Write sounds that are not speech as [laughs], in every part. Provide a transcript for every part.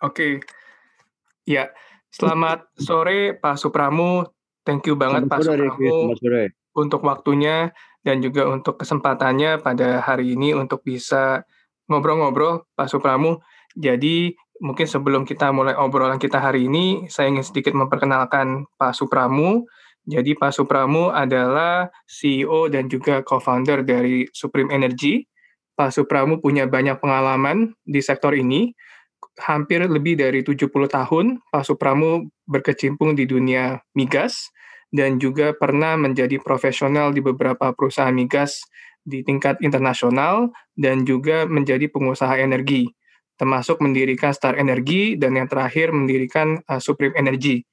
Oke. Ya, selamat sore Pak Supramu. Thank you banget Selamat Pak sore. Supramu sore. untuk waktunya dan juga untuk kesempatannya pada hari ini untuk bisa ngobrol-ngobrol Pak Supramu. Jadi mungkin sebelum kita mulai obrolan kita hari ini, saya ingin sedikit memperkenalkan Pak Supramu. Jadi Pak Supramu adalah CEO dan juga co-founder dari Supreme Energy. Pak Supramu punya banyak pengalaman di sektor ini. Hampir lebih dari 70 tahun Pak Supramu berkecimpung di dunia migas dan juga pernah menjadi profesional di beberapa perusahaan migas di tingkat internasional dan juga menjadi pengusaha energi, termasuk mendirikan Star Energy dan yang terakhir mendirikan uh, Supreme Energy.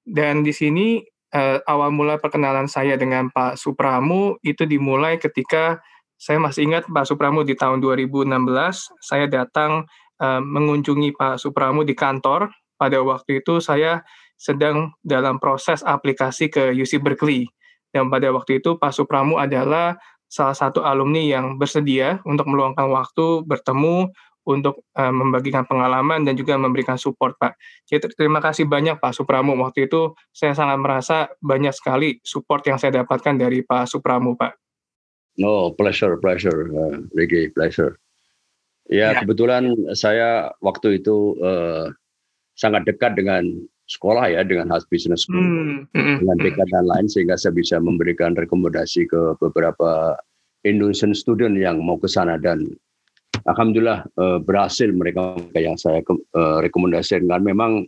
Dan di sini uh, awal mula perkenalan saya dengan Pak Supramu itu dimulai ketika saya masih ingat Pak Supramu di tahun 2016 saya datang uh, mengunjungi Pak Supramu di kantor. Pada waktu itu saya sedang dalam proses aplikasi ke UC Berkeley. Dan pada waktu itu Pak Supramu adalah salah satu alumni yang bersedia untuk meluangkan waktu bertemu untuk uh, membagikan pengalaman dan juga memberikan support Pak. Jadi terima kasih banyak Pak Supramu. Waktu itu saya sangat merasa banyak sekali support yang saya dapatkan dari Pak Supramu Pak. No, pleasure, pleasure, uh, Ricky, pleasure. Ya, ya, kebetulan saya waktu itu uh, sangat dekat dengan sekolah ya dengan Harvard Business School hmm, hmm, dengan dekat dan lain sehingga saya bisa memberikan rekomendasi ke beberapa Indonesian student yang mau ke sana dan alhamdulillah uh, berhasil mereka yang saya uh, rekomendasikan memang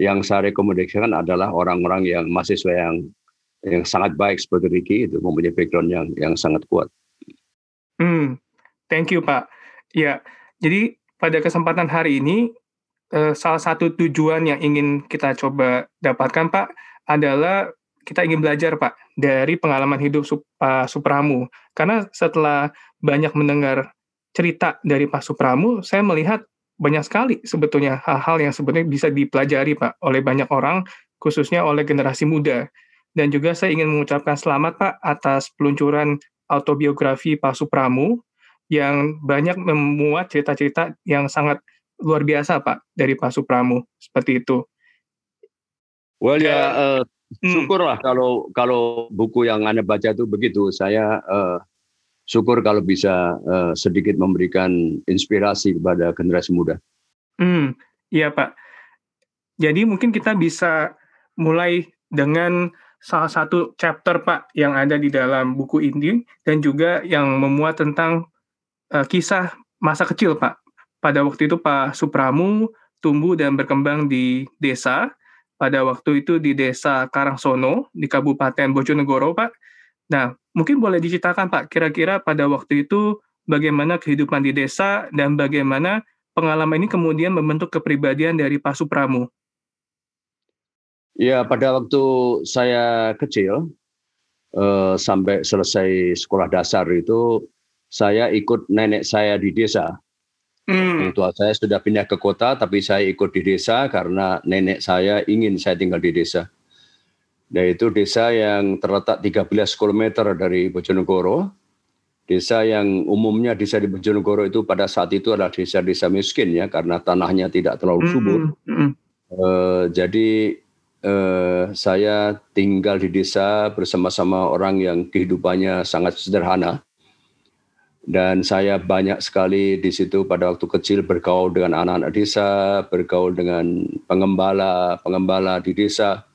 yang saya rekomendasikan adalah orang-orang yang mahasiswa yang yang sangat baik seperti Ricky itu mempunyai background yang yang sangat kuat. Hmm, thank you Pak. Ya, jadi pada kesempatan hari ini eh, salah satu tujuan yang ingin kita coba dapatkan Pak adalah kita ingin belajar Pak dari pengalaman hidup Pak Supramu. Karena setelah banyak mendengar cerita dari Pak Supramu, saya melihat banyak sekali sebetulnya hal-hal yang sebetulnya bisa dipelajari Pak oleh banyak orang, khususnya oleh generasi muda. Dan juga saya ingin mengucapkan selamat Pak atas peluncuran autobiografi Pak Supramu yang banyak memuat cerita-cerita yang sangat luar biasa Pak dari Pak Supramu seperti itu. Well ya uh, syukurlah hmm. kalau kalau buku yang anda baca itu begitu. Saya uh, syukur kalau bisa uh, sedikit memberikan inspirasi kepada generasi muda. Hmm, iya Pak. Jadi mungkin kita bisa mulai dengan salah satu chapter Pak yang ada di dalam buku ini dan juga yang memuat tentang uh, kisah masa kecil Pak pada waktu itu Pak Supramu tumbuh dan berkembang di desa. Pada waktu itu di desa Karangsono, di Kabupaten Bojonegoro, Pak. Nah, mungkin boleh diceritakan, Pak, kira-kira pada waktu itu bagaimana kehidupan di desa dan bagaimana pengalaman ini kemudian membentuk kepribadian dari Pak Supramu? Ya, pada waktu saya kecil, eh, sampai selesai sekolah dasar itu, saya ikut nenek saya di desa Hmm. tua saya sudah pindah ke kota, tapi saya ikut di desa karena nenek saya ingin saya tinggal di desa. Dan itu desa yang terletak 13 km dari Bojonegoro. Desa yang umumnya desa di Bojonegoro itu pada saat itu adalah desa-desa miskin ya, karena tanahnya tidak terlalu hmm, subur. Hmm. Hmm. Uh, jadi uh, saya tinggal di desa bersama-sama orang yang kehidupannya sangat sederhana dan saya banyak sekali di situ pada waktu kecil bergaul dengan anak-anak desa, bergaul dengan pengembala, pengembala di desa.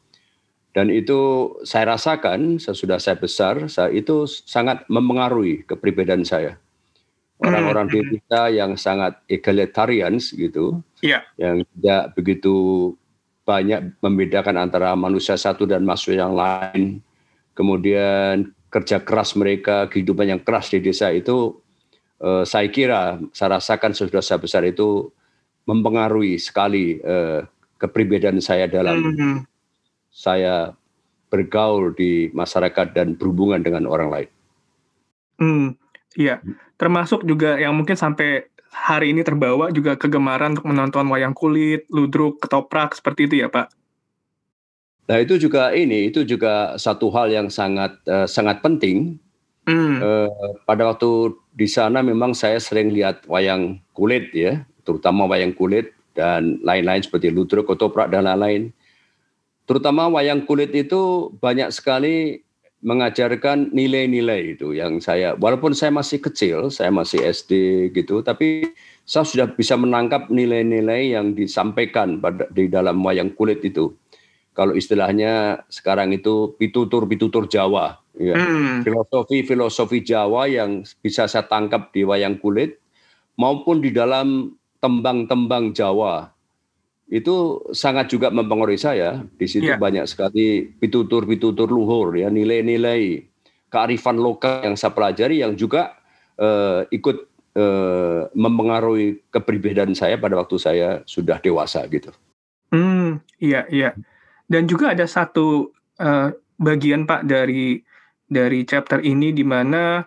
Dan itu saya rasakan sesudah saya besar, saya itu sangat mempengaruhi kepribadian saya. Orang-orang di hmm. desa yang sangat egalitarian gitu, yeah. yang tidak begitu banyak membedakan antara manusia satu dan manusia yang lain. Kemudian kerja keras mereka, kehidupan yang keras di desa itu uh, saya kira saya rasakan sudah saya besar itu mempengaruhi sekali uh, kepribadian saya dalam mm -hmm. saya bergaul di masyarakat dan berhubungan dengan orang lain. Hmm, iya, termasuk juga yang mungkin sampai hari ini terbawa juga kegemaran untuk menonton wayang kulit, ludruk, ketoprak seperti itu ya Pak. Nah itu juga ini itu juga satu hal yang sangat uh, sangat penting. Mm. Uh, pada waktu di sana memang saya sering lihat wayang kulit ya, terutama wayang kulit dan lain-lain seperti ludruk, ketoprak dan lain-lain. Terutama wayang kulit itu banyak sekali mengajarkan nilai-nilai itu yang saya walaupun saya masih kecil, saya masih SD gitu, tapi saya sudah bisa menangkap nilai-nilai yang disampaikan pada di dalam wayang kulit itu. Kalau istilahnya sekarang itu pitutur-pitutur Jawa, ya. Hmm. Filosofi-filosofi Jawa yang bisa saya tangkap di wayang kulit maupun di dalam tembang-tembang Jawa itu sangat juga mempengaruhi saya. Di situ yeah. banyak sekali pitutur-pitutur luhur ya, nilai-nilai kearifan lokal yang saya pelajari yang juga uh, ikut uh, mempengaruhi kepribadian saya pada waktu saya sudah dewasa gitu. Hmm, iya iya. Dan juga ada satu uh, bagian Pak dari dari chapter ini di mana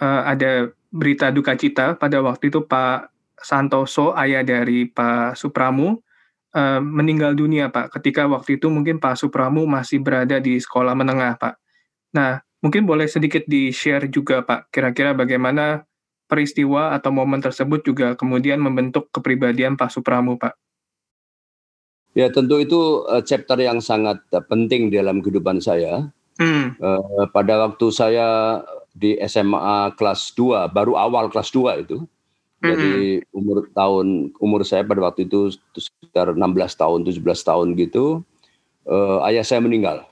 uh, ada berita duka cita pada waktu itu Pak Santoso ayah dari Pak Supramu uh, meninggal dunia, Pak, ketika waktu itu mungkin Pak Supramu masih berada di sekolah menengah, Pak. Nah, mungkin boleh sedikit di-share juga, Pak, kira-kira bagaimana peristiwa atau momen tersebut juga kemudian membentuk kepribadian Pak Supramu, Pak? Ya, tentu itu uh, chapter yang sangat uh, penting dalam kehidupan saya. Hmm. Uh, pada waktu saya di SMA kelas 2, baru awal kelas 2 itu, jadi umur tahun umur saya pada waktu itu sekitar 16 tahun, 17 tahun gitu, uh, ayah saya meninggal.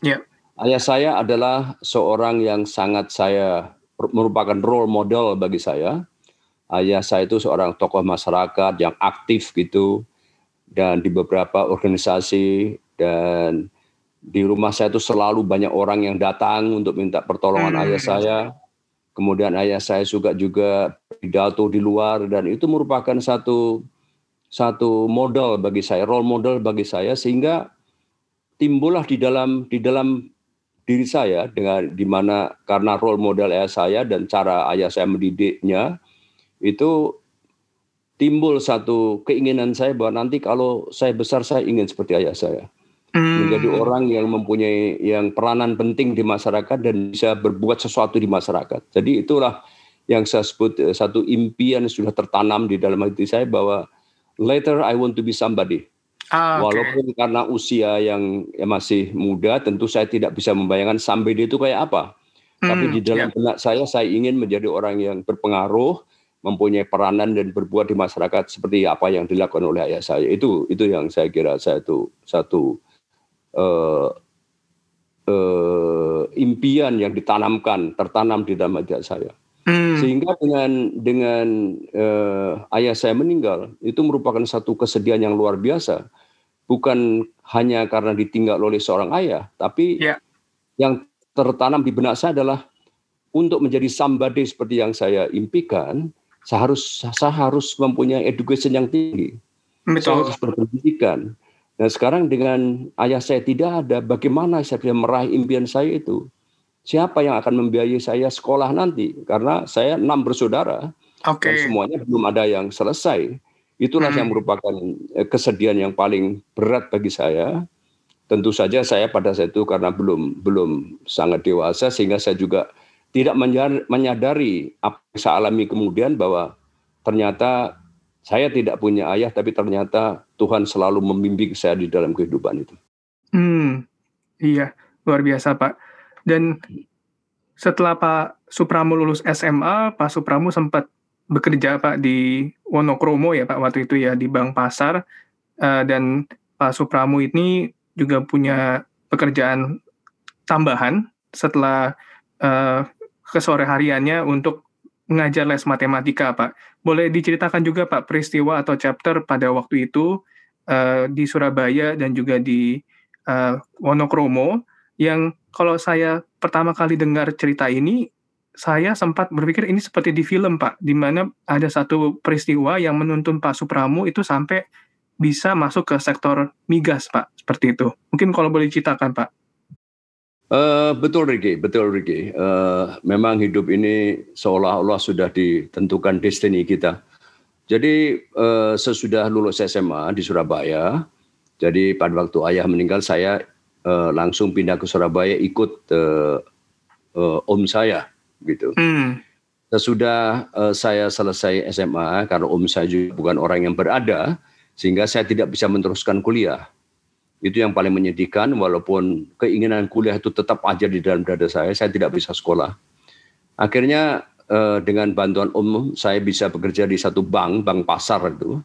Yeah. Ayah saya adalah seorang yang sangat saya merupakan role model bagi saya. Ayah saya itu seorang tokoh masyarakat yang aktif gitu dan di beberapa organisasi dan di rumah saya itu selalu banyak orang yang datang untuk minta pertolongan hmm. ayah saya kemudian ayah saya juga juga pidato di luar dan itu merupakan satu satu model bagi saya, role model bagi saya sehingga timbullah di dalam di dalam diri saya dengan di mana karena role model ayah saya dan cara ayah saya mendidiknya itu timbul satu keinginan saya bahwa nanti kalau saya besar saya ingin seperti ayah saya hmm. menjadi orang yang mempunyai yang peranan penting di masyarakat dan bisa berbuat sesuatu di masyarakat. Jadi itulah yang saya sebut eh, satu impian sudah tertanam di dalam hati saya bahwa later I want to be somebody. Ah, okay. Walaupun karena usia yang ya masih muda, tentu saya tidak bisa membayangkan somebody itu kayak apa. Hmm, Tapi di dalam yeah. benak saya, saya ingin menjadi orang yang berpengaruh, mempunyai peranan dan berbuat di masyarakat seperti apa yang dilakukan oleh ayah saya. Itu itu yang saya kira saya itu satu uh, uh, impian yang ditanamkan, tertanam di dalam hati saya. Hmm. Sehingga dengan dengan uh, ayah saya meninggal itu merupakan satu kesedihan yang luar biasa, bukan hanya karena ditinggal oleh seorang ayah, tapi yeah. yang tertanam di benak saya adalah untuk menjadi somebody seperti yang saya impikan, saya harus saya harus mempunyai education yang tinggi, Betul. saya harus berpendidikan, Nah sekarang dengan ayah saya tidak ada, bagaimana saya bisa meraih impian saya itu? Siapa yang akan membiayai saya sekolah nanti? Karena saya enam bersaudara, okay. dan semuanya belum ada yang selesai. Itulah hmm. yang merupakan eh, kesedihan yang paling berat bagi saya. Tentu saja saya pada saat itu karena belum belum sangat dewasa sehingga saya juga tidak menyadari apa yang saya alami kemudian bahwa ternyata saya tidak punya ayah, tapi ternyata Tuhan selalu membimbing saya di dalam kehidupan itu. Hmm, iya, luar biasa Pak. Dan setelah Pak Supramu lulus SMA, Pak Supramu sempat bekerja Pak di Wonokromo ya Pak waktu itu ya di Bank Pasar. Uh, dan Pak Supramu ini juga punya pekerjaan tambahan setelah uh, kesore hariannya untuk mengajar les matematika, Pak. Boleh diceritakan juga, Pak, peristiwa atau chapter pada waktu itu uh, di Surabaya dan juga di uh, Wonokromo yang kalau saya pertama kali dengar cerita ini, saya sempat berpikir ini seperti di film, Pak, di mana ada satu peristiwa yang menuntun Pak Supramu itu sampai bisa masuk ke sektor migas, Pak, seperti itu. Mungkin kalau boleh diceritakan, Pak. Uh, betul Ricky, betul Ricky. Uh, memang hidup ini seolah-olah sudah ditentukan destiny kita. Jadi uh, sesudah lulus SMA di Surabaya, jadi pada waktu ayah meninggal saya uh, langsung pindah ke Surabaya ikut uh, uh, om saya gitu. Hmm. Sesudah uh, saya selesai SMA karena om saya juga bukan orang yang berada, sehingga saya tidak bisa meneruskan kuliah. Itu yang paling menyedihkan, walaupun keinginan kuliah itu tetap aja di dalam dada saya, saya tidak bisa sekolah. Akhirnya eh, dengan bantuan umum, saya bisa bekerja di satu bank, bank pasar itu.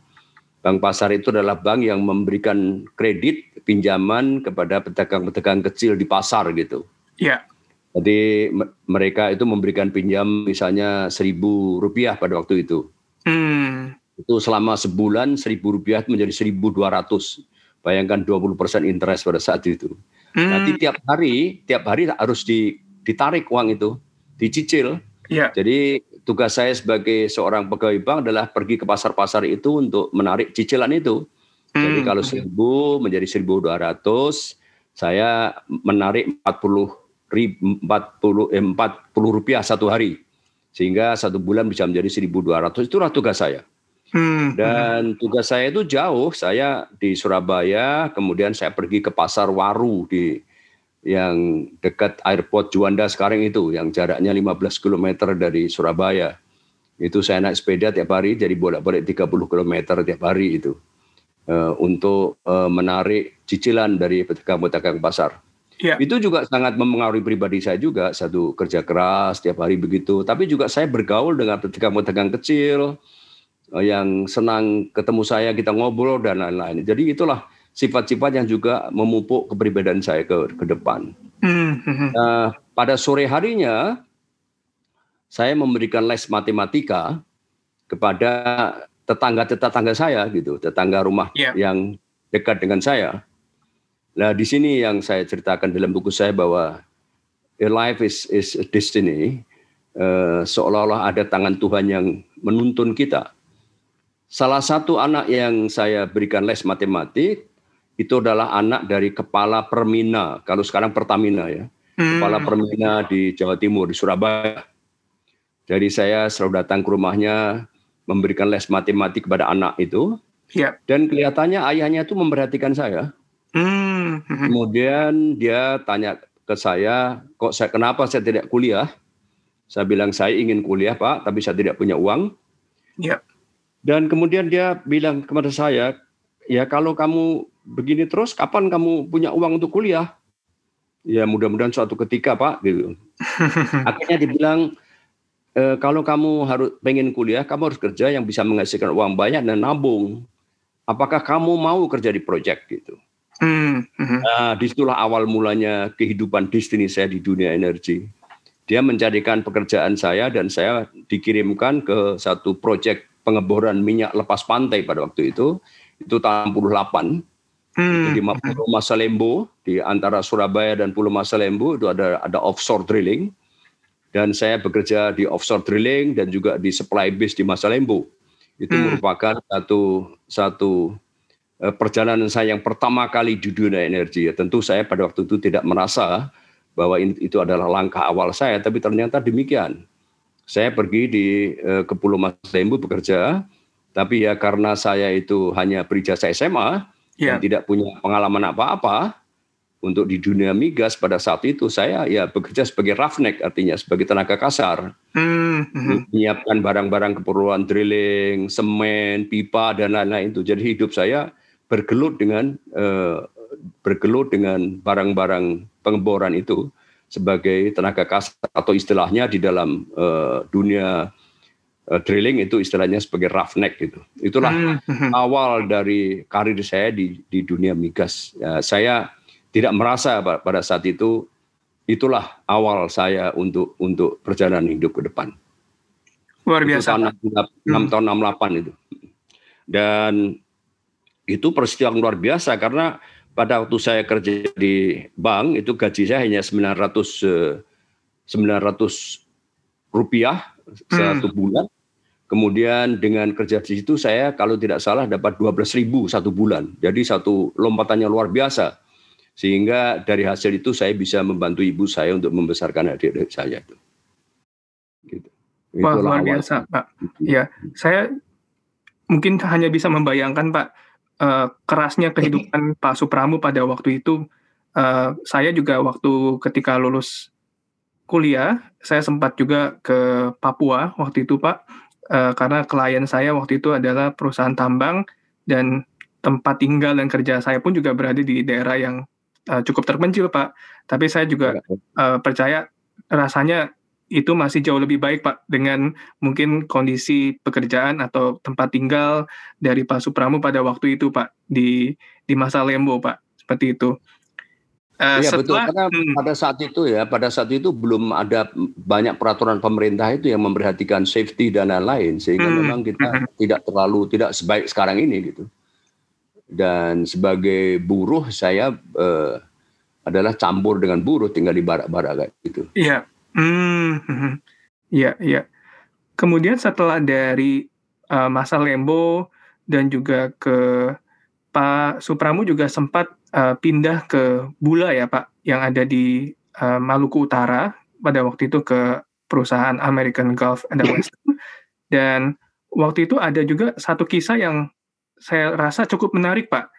Bank pasar itu adalah bank yang memberikan kredit, pinjaman kepada pedagang-pedagang kecil di pasar gitu. Iya. Jadi mereka itu memberikan pinjam misalnya seribu rupiah pada waktu itu. Hmm. Itu selama sebulan seribu rupiah menjadi seribu dua ratus Bayangkan 20% interest pada saat itu. Hmm. Nanti tiap hari, tiap hari harus ditarik uang itu, dicicil. Yeah. Jadi tugas saya sebagai seorang pegawai bank adalah pergi ke pasar-pasar itu untuk menarik cicilan itu. Hmm. Jadi kalau seribu menjadi seribu dua ratus, saya menarik empat puluh empat puluh eh, empat puluh rupiah satu hari, sehingga satu bulan bisa menjadi seribu dua ratus. Itulah tugas saya. Hmm, Dan tugas saya itu jauh. Saya di Surabaya, kemudian saya pergi ke pasar Waru di yang dekat airport Juanda sekarang itu, yang jaraknya 15 km dari Surabaya. Itu saya naik sepeda tiap hari, jadi bolak-balik 30 km tiap hari itu. Uh, untuk uh, menarik cicilan dari pedagang-pedagang pasar. Ya. Itu juga sangat mempengaruhi pribadi saya juga. Satu kerja keras tiap hari begitu. Tapi juga saya bergaul dengan pedagang-pedagang kecil, yang senang ketemu saya, kita ngobrol dan lain-lain. Jadi itulah sifat-sifat yang juga memupuk kepribadian saya ke, ke depan. Nah, pada sore harinya saya memberikan les matematika kepada tetangga-tetangga saya gitu, tetangga rumah yeah. yang dekat dengan saya. Nah, di sini yang saya ceritakan dalam buku saya bahwa a life is is a destiny. Uh, seolah-olah ada tangan Tuhan yang menuntun kita Salah satu anak yang saya berikan les matematik itu adalah anak dari kepala Permina, kalau sekarang Pertamina ya. Hmm. Kepala Permina di Jawa Timur, di Surabaya. Jadi saya selalu datang ke rumahnya memberikan les matematik kepada anak itu. Ya. Dan kelihatannya ayahnya itu memperhatikan saya. Hmm. Kemudian dia tanya ke saya, kok saya kenapa saya tidak kuliah? Saya bilang saya ingin kuliah pak, tapi saya tidak punya uang. Ya. Dan kemudian dia bilang kepada saya, ya kalau kamu begini terus, kapan kamu punya uang untuk kuliah? Ya mudah-mudahan suatu ketika Pak. Gitu. [laughs] Akhirnya dibilang, e, kalau kamu harus pengen kuliah, kamu harus kerja yang bisa menghasilkan uang banyak dan nabung. Apakah kamu mau kerja di proyek gitu? Hmm, hmm. Nah, di situlah awal mulanya kehidupan destiny saya di dunia energi. Dia menjadikan pekerjaan saya dan saya dikirimkan ke satu proyek pengeboran minyak lepas pantai pada waktu itu itu tahun 68 hmm. di Pulau Masalembo di antara Surabaya dan Pulau Masalembo itu ada ada offshore drilling. Dan saya bekerja di offshore drilling dan juga di supply base di Masalembo itu hmm. merupakan satu satu uh, perjalanan saya yang pertama kali di dunia energi. Ya tentu saya pada waktu itu tidak merasa bahwa itu adalah langkah awal saya tapi ternyata demikian saya pergi di uh, ke Pulau Mas Lembu bekerja, tapi ya karena saya itu hanya berijazah SMA yeah. dan tidak punya pengalaman apa-apa untuk di dunia migas pada saat itu saya ya bekerja sebagai roughneck artinya sebagai tenaga kasar mm-hmm. menyiapkan barang-barang keperluan drilling, semen, pipa dan lain-lain itu. Jadi hidup saya bergelut dengan uh, bergelut dengan barang-barang pengeboran itu sebagai tenaga kasar atau istilahnya di dalam uh, dunia uh, drilling itu istilahnya sebagai roughneck gitu. Itulah hmm, hmm, hmm. awal dari karir saya di di dunia migas. Ya, saya tidak merasa pada saat itu itulah awal saya untuk untuk perjalanan hidup ke depan. Luar biasa. Itu tahun 6, hmm. tahun 68 itu. Dan itu peristiwa yang luar biasa karena pada waktu saya kerja di bank itu gaji saya hanya 900 900 eh, rupiah satu hmm. bulan. Kemudian dengan kerja di situ saya kalau tidak salah dapat 12 ribu satu bulan. Jadi satu lompatannya luar biasa. Sehingga dari hasil itu saya bisa membantu ibu saya untuk membesarkan adik-adik saya itu. Gitu. Wah, luar biasa, Pak. Ya, saya mungkin hanya bisa membayangkan, Pak, uh, kerasnya kehidupan Pak Supramu pada waktu itu, uh, saya juga waktu ketika lulus kuliah, saya sempat juga ke Papua waktu itu Pak, uh, karena klien saya waktu itu adalah perusahaan tambang dan tempat tinggal dan kerja saya pun juga berada di daerah yang uh, cukup terpencil, Pak. Tapi saya juga uh, percaya rasanya itu masih jauh lebih baik, Pak, dengan mungkin kondisi pekerjaan atau tempat tinggal dari Pak Supramu pada waktu itu, Pak, di di masa Lembo, Pak, seperti itu. Uh, iya betul karena hmm. pada saat itu ya pada saat itu belum ada banyak peraturan pemerintah itu yang memperhatikan safety dan lain-lain sehingga hmm. memang kita hmm. tidak terlalu tidak sebaik sekarang ini gitu dan sebagai buruh saya uh, adalah campur dengan buruh tinggal di barak-barak kayak gitu. Iya. Hmm. [laughs] Iya, iya. Kemudian setelah dari uh, masa Lembo dan juga ke Pak Supramu juga sempat uh, pindah ke Bula ya Pak, yang ada di uh, Maluku Utara pada waktu itu ke perusahaan American Gulf and Western. [laughs] Dan waktu itu ada juga satu kisah yang saya rasa cukup menarik, Pak.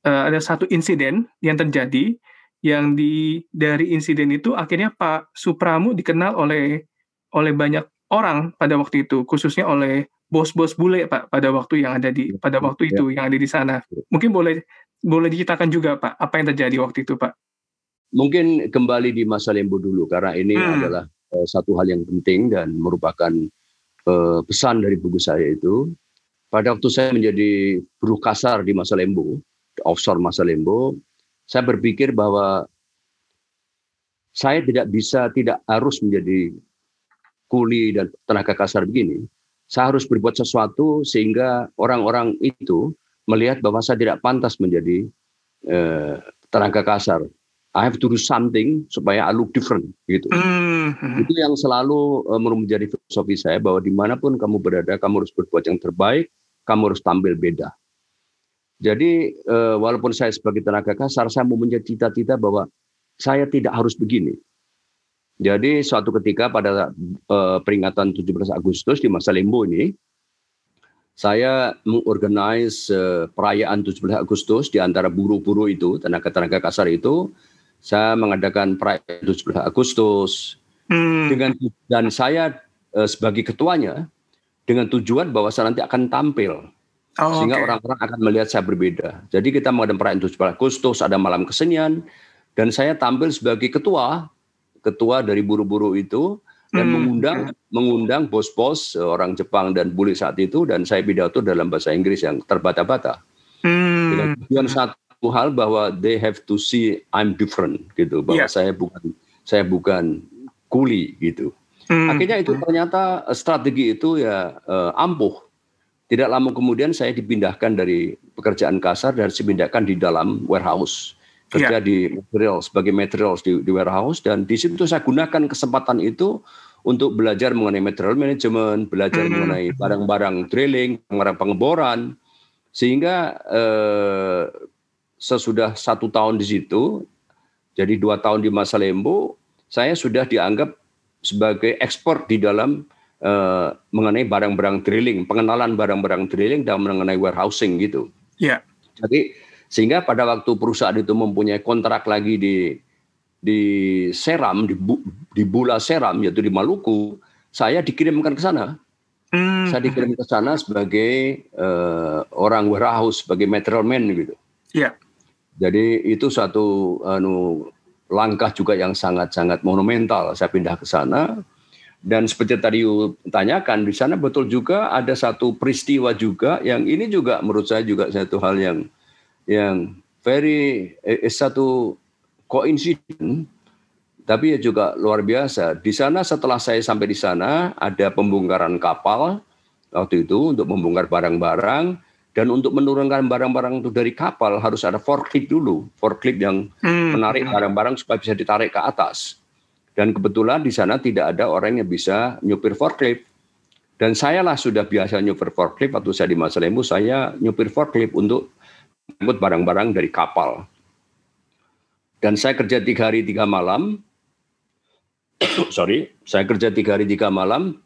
Uh, ada satu insiden yang terjadi yang di dari insiden itu akhirnya Pak Supramu dikenal oleh oleh banyak orang pada waktu itu, khususnya oleh bos-bos bule Pak pada waktu yang ada di pada waktu ya. itu yang ada di sana. Mungkin boleh boleh diceritakan juga Pak apa yang terjadi waktu itu Pak? Mungkin kembali di masa lembu dulu karena ini hmm. adalah uh, satu hal yang penting dan merupakan uh, pesan dari buku saya itu pada waktu saya menjadi buruh kasar di masa Lembo, offshore masa Lembo, saya berpikir bahwa saya tidak bisa, tidak harus menjadi kuli dan tenaga kasar begini. Saya harus berbuat sesuatu sehingga orang-orang itu melihat bahwa saya tidak pantas menjadi eh, tenaga kasar. I have to do something supaya I look different gitu. Mm-hmm. Itu yang selalu uh, menjadi filosofi saya bahwa di mana pun kamu berada, kamu harus berbuat yang terbaik kamu harus tampil beda. Jadi eh, walaupun saya sebagai tenaga kasar, saya mau menjadi cita-cita bahwa saya tidak harus begini. Jadi suatu ketika pada eh, peringatan 17 Agustus di masa limbo ini, saya mengorganize eh, perayaan 17 Agustus di antara buruh-buruh itu, tenaga-tenaga kasar itu, saya mengadakan perayaan 17 Agustus hmm. dengan dan saya sebagai ketuanya dengan tujuan bahwa saya nanti akan tampil. Oh, sehingga orang-orang okay. akan melihat saya berbeda. Jadi kita mengadakan perayaan 17 Agustus, ada malam kesenian, dan saya tampil sebagai ketua, ketua dari buru-buru itu, dan hmm. mengundang mengundang bos-bos orang Jepang dan bule saat itu, dan saya pidato dalam bahasa Inggris yang terbata-bata. Hmm. Dengan tujuan satu hal bahwa they have to see I'm different gitu, bahwa yeah. saya bukan saya bukan kuli gitu. Hmm. Akhirnya itu ternyata eh, strategi itu ya uh, ampuh. Tidak lama kemudian saya dipindahkan dari pekerjaan kasar dan dipindahkan di dalam warehouse kerja yeah. di material sebagai materials di, di warehouse dan di situ saya gunakan kesempatan itu untuk belajar mengenai material management, belajar hmm. mengenai barang-barang drilling, barang pengeboran, sehingga eh, sesudah satu tahun di situ, jadi dua tahun di masa lembu, saya sudah dianggap sebagai ekspor di dalam uh, mengenai barang-barang drilling, pengenalan barang-barang drilling dan mengenai warehousing gitu. Iya. Yeah. Jadi sehingga pada waktu perusahaan itu mempunyai kontrak lagi di di Seram di, di Bula Seram yaitu di Maluku, saya dikirimkan ke sana. Mm. Saya dikirim ke sana sebagai uh, orang warehouse, sebagai material man gitu. Iya. Yeah. Jadi itu satu anu langkah juga yang sangat-sangat monumental. Saya pindah ke sana dan seperti tadi tanyakan di sana betul juga ada satu peristiwa juga yang ini juga menurut saya juga satu hal yang yang very eh, satu koinsiden tapi ya juga luar biasa. Di sana setelah saya sampai di sana ada pembongkaran kapal waktu itu untuk membongkar barang-barang dan untuk menurunkan barang-barang itu dari kapal harus ada forklift dulu, forklift yang hmm. menarik barang-barang supaya bisa ditarik ke atas. Dan kebetulan di sana tidak ada orang yang bisa nyupir forklift. Dan saya lah sudah biasa nyupir forklift waktu saya di Masa Lembu, saya nyupir forklift untuk mengangkut barang-barang dari kapal. Dan saya kerja tiga hari tiga malam. [coughs] sorry, saya kerja tiga hari tiga malam,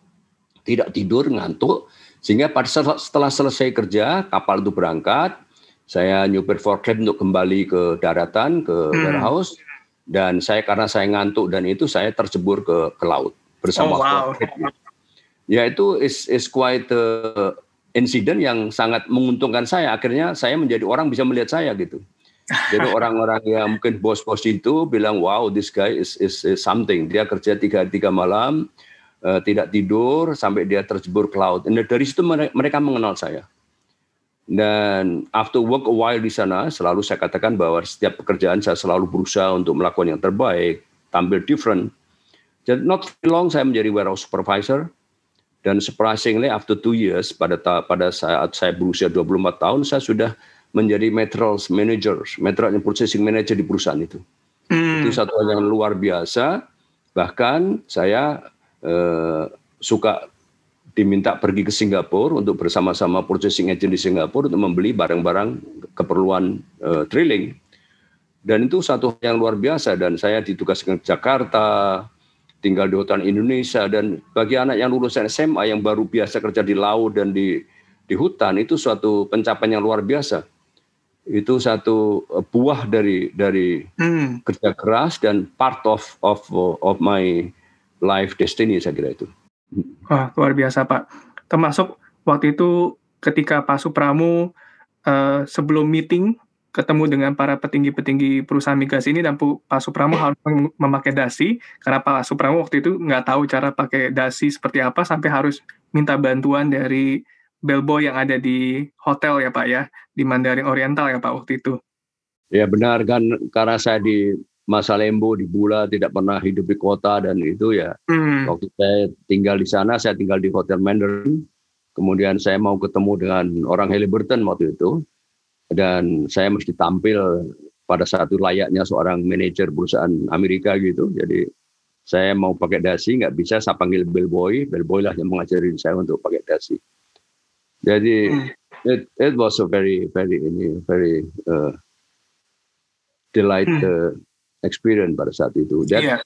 tidak tidur, ngantuk sehingga pada setelah selesai kerja, kapal itu berangkat, saya nyupir forklift untuk kembali ke daratan, ke hmm. warehouse, dan saya karena saya ngantuk dan itu saya tercebur ke ke laut bersama oh, wow. Ya itu is is quite uh, insiden yang sangat menguntungkan saya. Akhirnya saya menjadi orang bisa melihat saya gitu. Jadi [laughs] orang-orang yang mungkin bos-bos itu bilang, wow, this guy is, is, is something. Dia kerja tiga tiga malam, uh, tidak tidur sampai dia terjebur ke laut. Dan dari situ mereka mengenal saya. Dan after work a while di sana, selalu saya katakan bahwa setiap pekerjaan saya selalu berusaha untuk melakukan yang terbaik, tampil different. Jadi not long saya menjadi warehouse supervisor, dan surprisingly after two years, pada pada saat saya berusia 24 tahun, saya sudah menjadi materials manager, material processing manager di perusahaan itu. Hmm. Itu satu hal yang luar biasa. Bahkan saya eh, suka diminta pergi ke Singapura untuk bersama-sama processing agent di Singapura untuk membeli barang-barang keperluan uh, drilling. Dan itu satu yang luar biasa dan saya ditugaskan ke Jakarta, tinggal di hutan Indonesia dan bagi anak yang lulusan SMA yang baru biasa kerja di laut dan di di hutan itu suatu pencapaian yang luar biasa. Itu satu eh, buah dari dari hmm. kerja keras dan part of of of my life destiny saya kira itu. Wah, luar biasa Pak. Termasuk waktu itu ketika Pak Supramu uh, sebelum meeting ketemu dengan para petinggi-petinggi perusahaan migas ini dan Pak Supramu harus memakai dasi karena Pak Supramu waktu itu nggak tahu cara pakai dasi seperti apa sampai harus minta bantuan dari bellboy yang ada di hotel ya Pak ya di Mandarin Oriental ya Pak waktu itu. Ya benar kan karena saya di masa lembo di Bula tidak pernah hidup di kota dan itu ya hmm. waktu saya tinggal di sana saya tinggal di Hotel Mandarin kemudian saya mau ketemu dengan orang Halliburton waktu itu dan saya mesti tampil pada saat itu layaknya seorang manajer perusahaan Amerika gitu jadi saya mau pakai dasi nggak bisa saya panggil bellboy bellboy lah yang mengajarin saya untuk pakai dasi jadi hmm. it, it was a very very ini very uh, delight hmm. uh, experience pada saat itu. Dan yeah.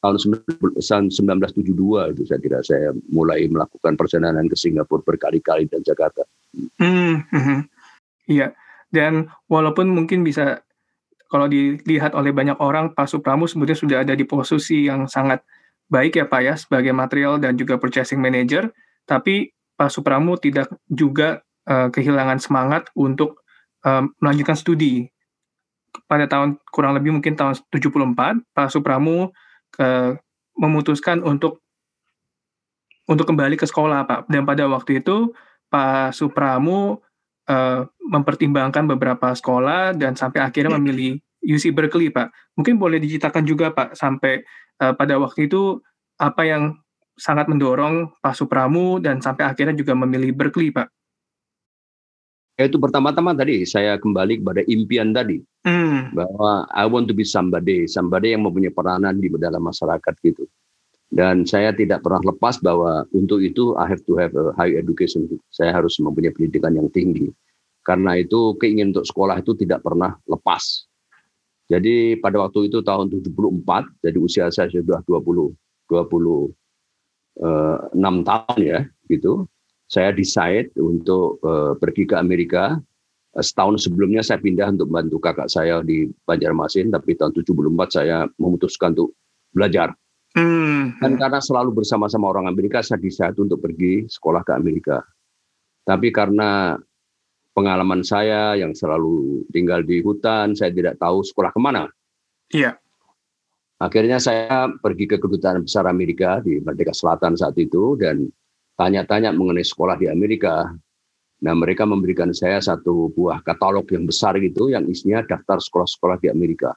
tahun 1972 itu saya kira saya mulai melakukan perjalanan ke Singapura berkali-kali dan Jakarta. Hmm, hmm, iya. Dan walaupun mungkin bisa kalau dilihat oleh banyak orang, Pak Supramu sebenarnya sudah ada di posisi yang sangat baik ya Pak ya sebagai material dan juga purchasing manager, tapi Pak Supramu tidak juga uh, kehilangan semangat untuk uh, melanjutkan studi pada tahun kurang lebih mungkin tahun 74 Pak Supramu ke, memutuskan untuk untuk kembali ke sekolah Pak. Dan pada waktu itu Pak Supramu uh, mempertimbangkan beberapa sekolah dan sampai akhirnya memilih UC Berkeley Pak. Mungkin boleh diceritakan juga Pak sampai uh, pada waktu itu apa yang sangat mendorong Pak Supramu dan sampai akhirnya juga memilih Berkeley Pak. Itu pertama-tama tadi saya kembali kepada impian tadi hmm. bahwa I want to be somebody, somebody yang mempunyai peranan di dalam masyarakat gitu. Dan saya tidak pernah lepas bahwa untuk itu I have to have a high education. Saya harus mempunyai pendidikan yang tinggi. Karena itu keinginan untuk sekolah itu tidak pernah lepas. Jadi pada waktu itu tahun 74, jadi usia saya sudah 20 26 eh, tahun ya gitu saya decide untuk uh, pergi ke Amerika. Uh, setahun sebelumnya saya pindah untuk membantu kakak saya di Banjarmasin, tapi tahun 74 saya memutuskan untuk belajar. Hmm. Dan karena selalu bersama-sama orang Amerika, saya decide untuk pergi sekolah ke Amerika. Tapi karena pengalaman saya yang selalu tinggal di hutan, saya tidak tahu sekolah ke mana. Iya. Akhirnya saya pergi ke kedutaan besar Amerika di Merdeka Selatan saat itu dan tanya-tanya mengenai sekolah di Amerika. Nah, mereka memberikan saya satu buah katalog yang besar gitu, yang isinya daftar sekolah-sekolah di Amerika.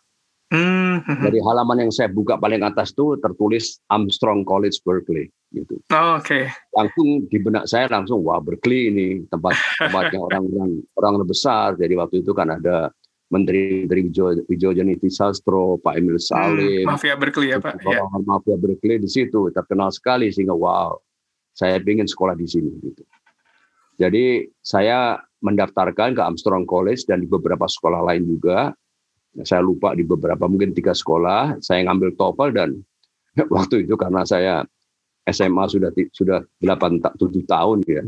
Mm-hmm. Dari halaman yang saya buka paling atas tuh tertulis Armstrong College Berkeley gitu. Oh, Oke. Okay. Langsung di benak saya langsung wah Berkeley ini tempat tempatnya [laughs] orang-orang orang besar. Jadi waktu itu kan ada Menteri Menteri Wijo Janiti Sastro, Pak Emil hmm, Salim, hmm, Mafia Berkeley ya Pak. Ya. Mafia Berkeley di situ terkenal sekali sehingga wow saya ingin sekolah di sini gitu. Jadi saya mendaftarkan ke Armstrong College dan di beberapa sekolah lain juga. Saya lupa di beberapa mungkin tiga sekolah. Saya ngambil TOEFL dan [laughs] waktu itu karena saya SMA sudah sudah delapan tujuh tahun ya.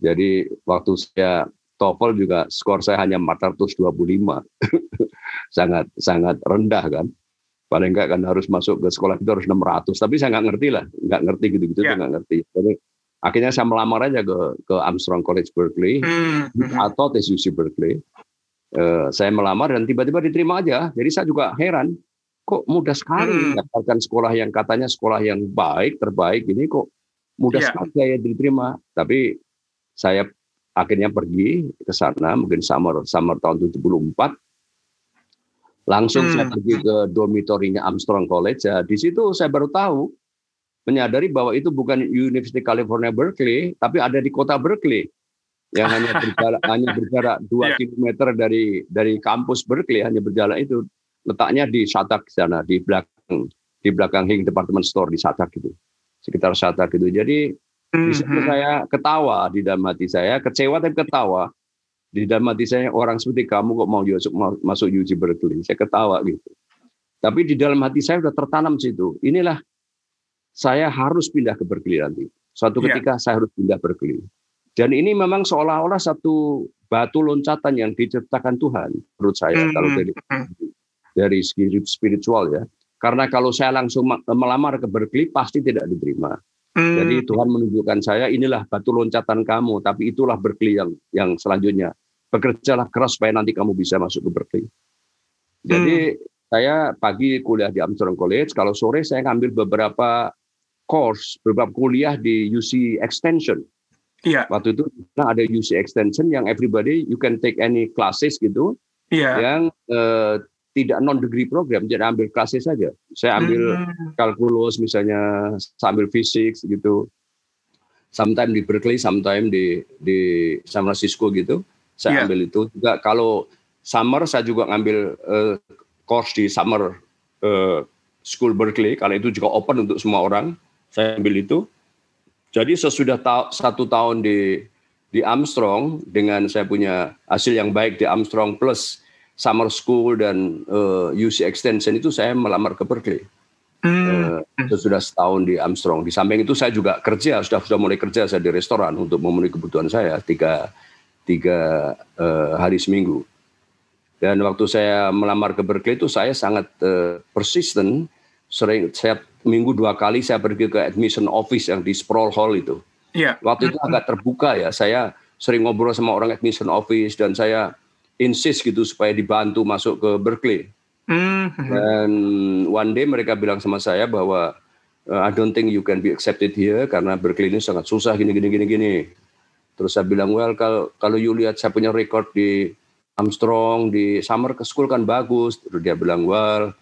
Jadi waktu saya TOEFL juga skor saya hanya 425. [laughs] sangat sangat rendah kan. Paling enggak kan harus masuk ke sekolah itu harus 600. Tapi saya nggak ngerti lah, nggak ngerti gitu-gitu yeah. nggak ngerti. Jadi Akhirnya saya melamar aja ke ke Armstrong College Berkeley hmm. atau tes UC Berkeley. Uh, saya melamar dan tiba-tiba diterima aja. Jadi saya juga heran, kok mudah sekali mendapatkan hmm. sekolah yang katanya sekolah yang baik, terbaik ini kok mudah yeah. sekali saya diterima. Tapi saya akhirnya pergi ke sana mungkin summer summer tahun 74 langsung hmm. saya pergi ke dormitorinya Armstrong College ya di situ saya baru tahu menyadari bahwa itu bukan University California Berkeley, tapi ada di kota Berkeley yang hanya [laughs] berjarak hanya berjarak dua yeah. kilometer dari dari kampus Berkeley hanya berjalan itu letaknya di Satak sana di belakang di belakang Hing Department Store di Satak itu sekitar Satak itu jadi mm-hmm. di situ mm-hmm. saya ketawa di dalam hati saya kecewa tapi ketawa di dalam hati saya orang seperti kamu kok mau masuk masuk UC Berkeley saya ketawa gitu tapi di dalam hati saya sudah tertanam situ inilah saya harus pindah ke Berkeley nanti. Suatu iya. ketika yeah. saya harus pindah Berkeley. Dan ini memang seolah-olah satu batu loncatan yang diciptakan Tuhan menurut saya mm -hmm. kalau dari dari segi spiritual ya. Karena kalau saya langsung melamar ke Berkeley pasti tidak diterima. Mm. Jadi Tuhan menunjukkan saya inilah batu loncatan kamu, tapi itulah Berkeley yang yang selanjutnya. Bekerjalah keras supaya nanti kamu bisa masuk ke Berkeley. Jadi mm. saya pagi kuliah di Armstrong College, kalau sore saya ngambil beberapa course, beberapa kuliah di UC Extension. Iya. Waktu itu nah ada UC Extension yang everybody you can take any classes gitu. Iya. Yang uh, tidak non degree program, jadi ambil classes saja. Saya ambil hmm. kalkulus misalnya, sambil fisik gitu. Sometimes di Berkeley, sometimes di di San Francisco gitu. Saya yeah. ambil itu. Juga kalau summer saya juga ngambil uh, course di summer uh, School Berkeley karena itu juga open untuk semua orang saya ambil itu. Jadi sesudah ta satu tahun di di Armstrong dengan saya punya hasil yang baik di Armstrong plus summer school dan uh, eh, UC extension itu saya melamar ke Berkeley. Hmm. Uh, sesudah setahun di Armstrong. Di samping itu saya juga kerja, sudah sudah mulai kerja saya di restoran untuk memenuhi kebutuhan saya tiga tiga uh, hari seminggu. Dan waktu saya melamar ke Berkeley itu saya sangat uh, persisten, sering saya minggu dua kali saya pergi ke admission office yang di Sproul Hall itu. Yeah. Waktu itu agak terbuka ya. Saya sering ngobrol sama orang admission office dan saya insist gitu supaya dibantu masuk ke Berkeley. Mm-hmm. Dan one day mereka bilang sama saya bahwa uh, I don't think you can be accepted here karena Berkeley ini sangat susah gini gini gini gini. Terus saya bilang well kalau kalau you lihat saya punya record di Armstrong di summer ke school kan bagus. Terus dia bilang well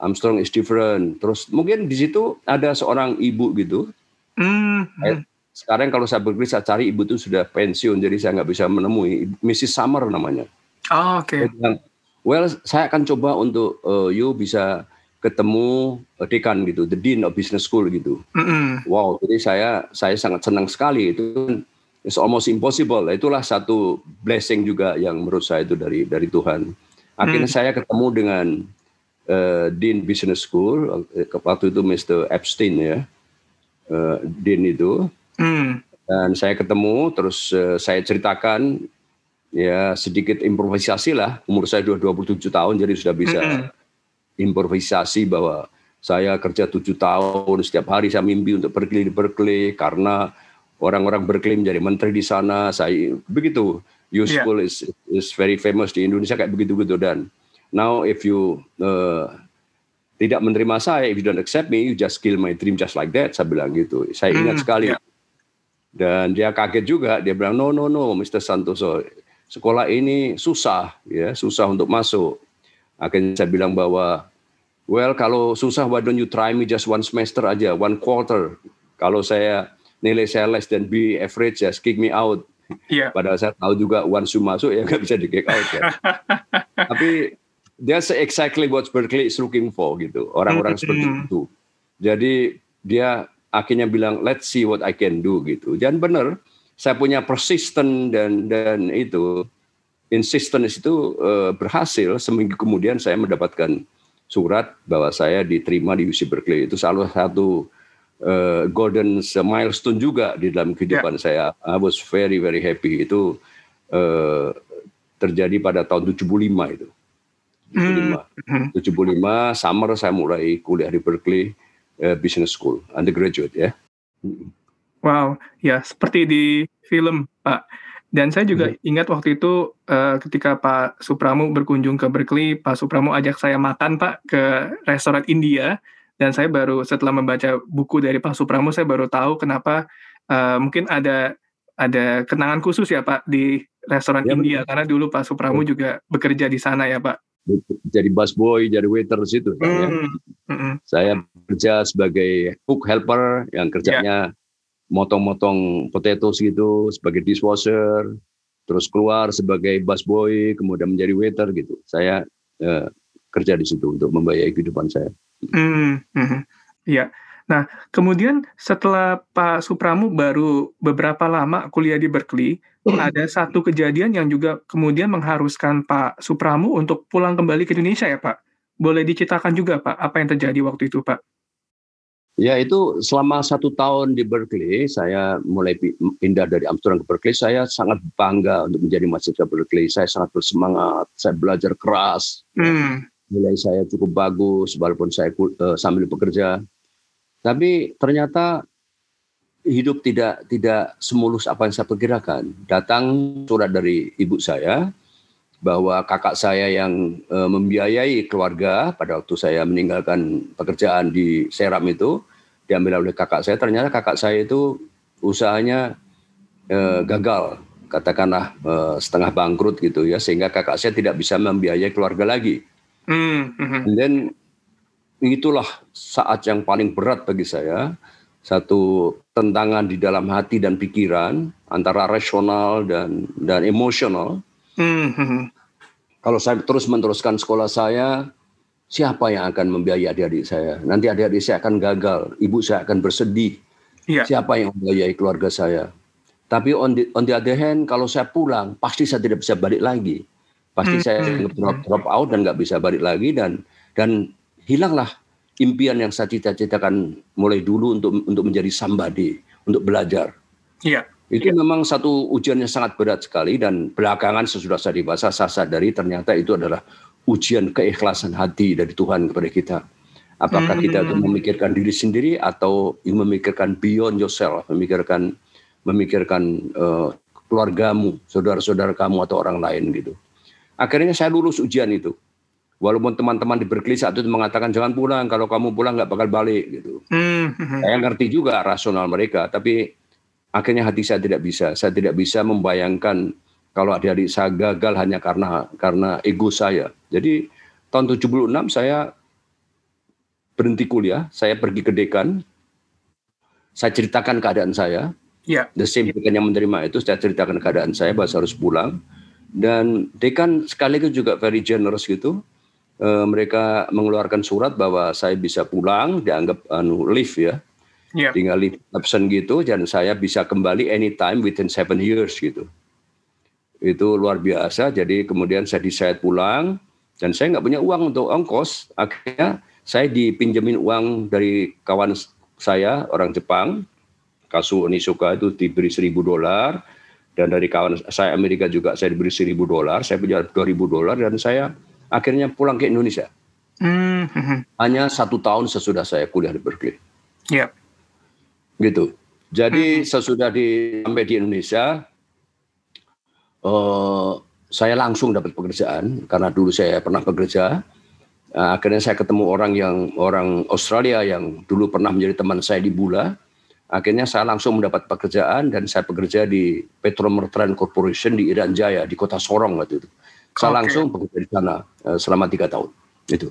Armstrong is different. Terus mungkin di situ ada seorang ibu gitu. Mm -hmm. Sekarang kalau saya bergerak saya cari ibu itu sudah pensiun, jadi saya nggak bisa menemui. Mrs. Summer namanya. Oh, oke. Okay. well, saya akan coba untuk uh, you bisa ketemu uh, dekan gitu, the dean of business school gitu. Mm -hmm. Wow, jadi saya saya sangat senang sekali itu. It's almost impossible. Itulah satu blessing juga yang menurut saya itu dari dari Tuhan. Akhirnya mm. saya ketemu dengan uh, Dean Business School eh, waktu itu Mr. Epstein ya uh, Dean itu mm. dan saya ketemu terus uh, saya ceritakan ya sedikit improvisasi lah umur saya sudah 27 tahun jadi sudah bisa mm -hmm. improvisasi bahwa saya kerja tujuh tahun setiap hari saya mimpi untuk di Berkeley karena orang-orang Berkeley menjadi menteri di sana saya begitu U yeah. School is is very famous di Indonesia kayak begitu gitu dan Now if you uh, tidak menerima saya, if you don't accept me, you just kill my dream just like that. Saya bilang gitu. Saya ingat hmm, sekali. Yeah. Dan dia kaget juga. Dia bilang, no, no, no, Mr. Santoso. Sekolah ini susah, ya, susah untuk masuk. Akhirnya saya bilang bahwa, well, kalau susah, why don't you try me just one semester aja, one quarter. Kalau saya nilai saya less than B average, just kick me out. Yeah. Padahal saya tahu juga once you masuk ya [laughs] nggak bisa di kick out ya. [laughs] Tapi that's exactly what Berkeley is looking for gitu. Orang-orang mm-hmm. seperti itu. Jadi dia akhirnya bilang let's see what I can do gitu. Dan benar saya punya persisten dan dan itu insistence itu uh, berhasil seminggu kemudian saya mendapatkan surat bahwa saya diterima di UC Berkeley. Itu salah satu uh, golden milestone juga di dalam kehidupan yeah. saya. I was very very happy. Itu uh, terjadi pada tahun 75 itu 75. Hmm. 75 summer saya mulai kuliah di Berkeley uh, Business School undergraduate ya. Wow, ya seperti di film, Pak. Dan saya juga hmm. ingat waktu itu uh, ketika Pak Supramu berkunjung ke Berkeley, Pak Supramu ajak saya makan Pak ke restoran India dan saya baru setelah membaca buku dari Pak Supramu saya baru tahu kenapa uh, mungkin ada ada kenangan khusus ya Pak di restoran ya, India betul. karena dulu Pak Supramu juga bekerja di sana ya Pak. Jadi busboy, jadi waiter situ. Hmm. Ya. Hmm. Saya kerja sebagai cook helper yang kerjanya ya motong-motong potatoes gitu sebagai dishwasher, terus keluar sebagai busboy, kemudian menjadi waiter gitu. Saya uh, kerja di situ untuk membayar kehidupan saya. Hmm, hmm, iya. Nah, kemudian setelah Pak Supramu baru beberapa lama kuliah di Berkeley, ada satu kejadian yang juga kemudian mengharuskan Pak Supramu untuk pulang kembali ke Indonesia ya Pak. Boleh diceritakan juga Pak, apa yang terjadi waktu itu Pak? Ya itu selama satu tahun di Berkeley, saya mulai pindah dari Amsterdam ke Berkeley, saya sangat bangga untuk menjadi mahasiswa Berkeley. Saya sangat bersemangat, saya belajar keras. Hmm. Nilai saya cukup bagus, walaupun saya uh, sambil bekerja. Tapi ternyata hidup tidak tidak semulus apa yang saya perkirakan. Datang surat dari ibu saya bahwa kakak saya yang uh, membiayai keluarga pada waktu saya meninggalkan pekerjaan di Seram itu diambil oleh kakak saya. Ternyata kakak saya itu usahanya eh, gagal, katakanlah eh, setengah bangkrut gitu ya, sehingga kakak saya tidak bisa membiayai keluarga lagi. Mm -hmm. Dan itulah saat yang paling berat bagi saya, satu tentangan di dalam hati dan pikiran antara rasional dan dan emosional. Mm -hmm. Kalau saya terus meneruskan sekolah saya, siapa yang akan membiayai adik-adik saya? Nanti adik-adik saya akan gagal, ibu saya akan bersedih. Ya. Siapa yang membiayai keluarga saya? Tapi on the, on the other hand, kalau saya pulang, pasti saya tidak bisa balik lagi. Pasti hmm. saya hmm, drop, drop out dan nggak bisa balik lagi dan dan hilanglah impian yang saya cita-citakan mulai dulu untuk untuk menjadi somebody, untuk belajar. Iya. Itu ya. memang satu ujian yang sangat berat sekali dan belakangan sesudah saya dewasa saya sadari ternyata itu adalah ujian keikhlasan hati dari Tuhan kepada kita. Apakah hmm. kita itu memikirkan diri sendiri atau memikirkan beyond yourself, memikirkan memikirkan uh, keluargamu, saudara-saudara kamu atau orang lain gitu. Akhirnya saya lulus ujian itu. Walaupun teman-teman di Berkeley saat itu mengatakan jangan pulang, kalau kamu pulang nggak bakal balik gitu. Hmm. Saya ngerti juga rasional mereka, tapi akhirnya hati saya tidak bisa. Saya tidak bisa membayangkan kalau adik-adik saya gagal hanya karena karena ego saya. Jadi tahun 76 saya berhenti kuliah, saya pergi ke dekan, saya ceritakan keadaan saya. Yeah. The same dekan yang menerima itu saya ceritakan keadaan saya bahwa saya harus pulang. Dan dekan sekaligus juga very generous gitu. E, mereka mengeluarkan surat bahwa saya bisa pulang, dianggap anu leave ya. Yeah. Tinggal leave absent gitu dan saya bisa kembali anytime within seven years gitu itu luar biasa. Jadi kemudian saya decide pulang dan saya nggak punya uang untuk ongkos. Akhirnya saya dipinjemin uang dari kawan saya orang Jepang, Kasu Onisuka itu diberi seribu dolar dan dari kawan saya Amerika juga saya diberi seribu dolar. Saya punya dua ribu dolar dan saya akhirnya pulang ke Indonesia. Mm-hmm. Hanya satu tahun sesudah saya kuliah di Berkeley. Yep. Gitu. Jadi mm-hmm. sesudah di sampai di Indonesia, uh, saya langsung dapat pekerjaan karena dulu saya pernah bekerja. Uh, akhirnya saya ketemu orang yang orang Australia yang dulu pernah menjadi teman saya di Bula. Akhirnya saya langsung mendapat pekerjaan dan saya bekerja di Petromertran Corporation di Irian Jaya di kota Sorong waktu itu. Saya okay. langsung bekerja di sana uh, selama tiga tahun itu.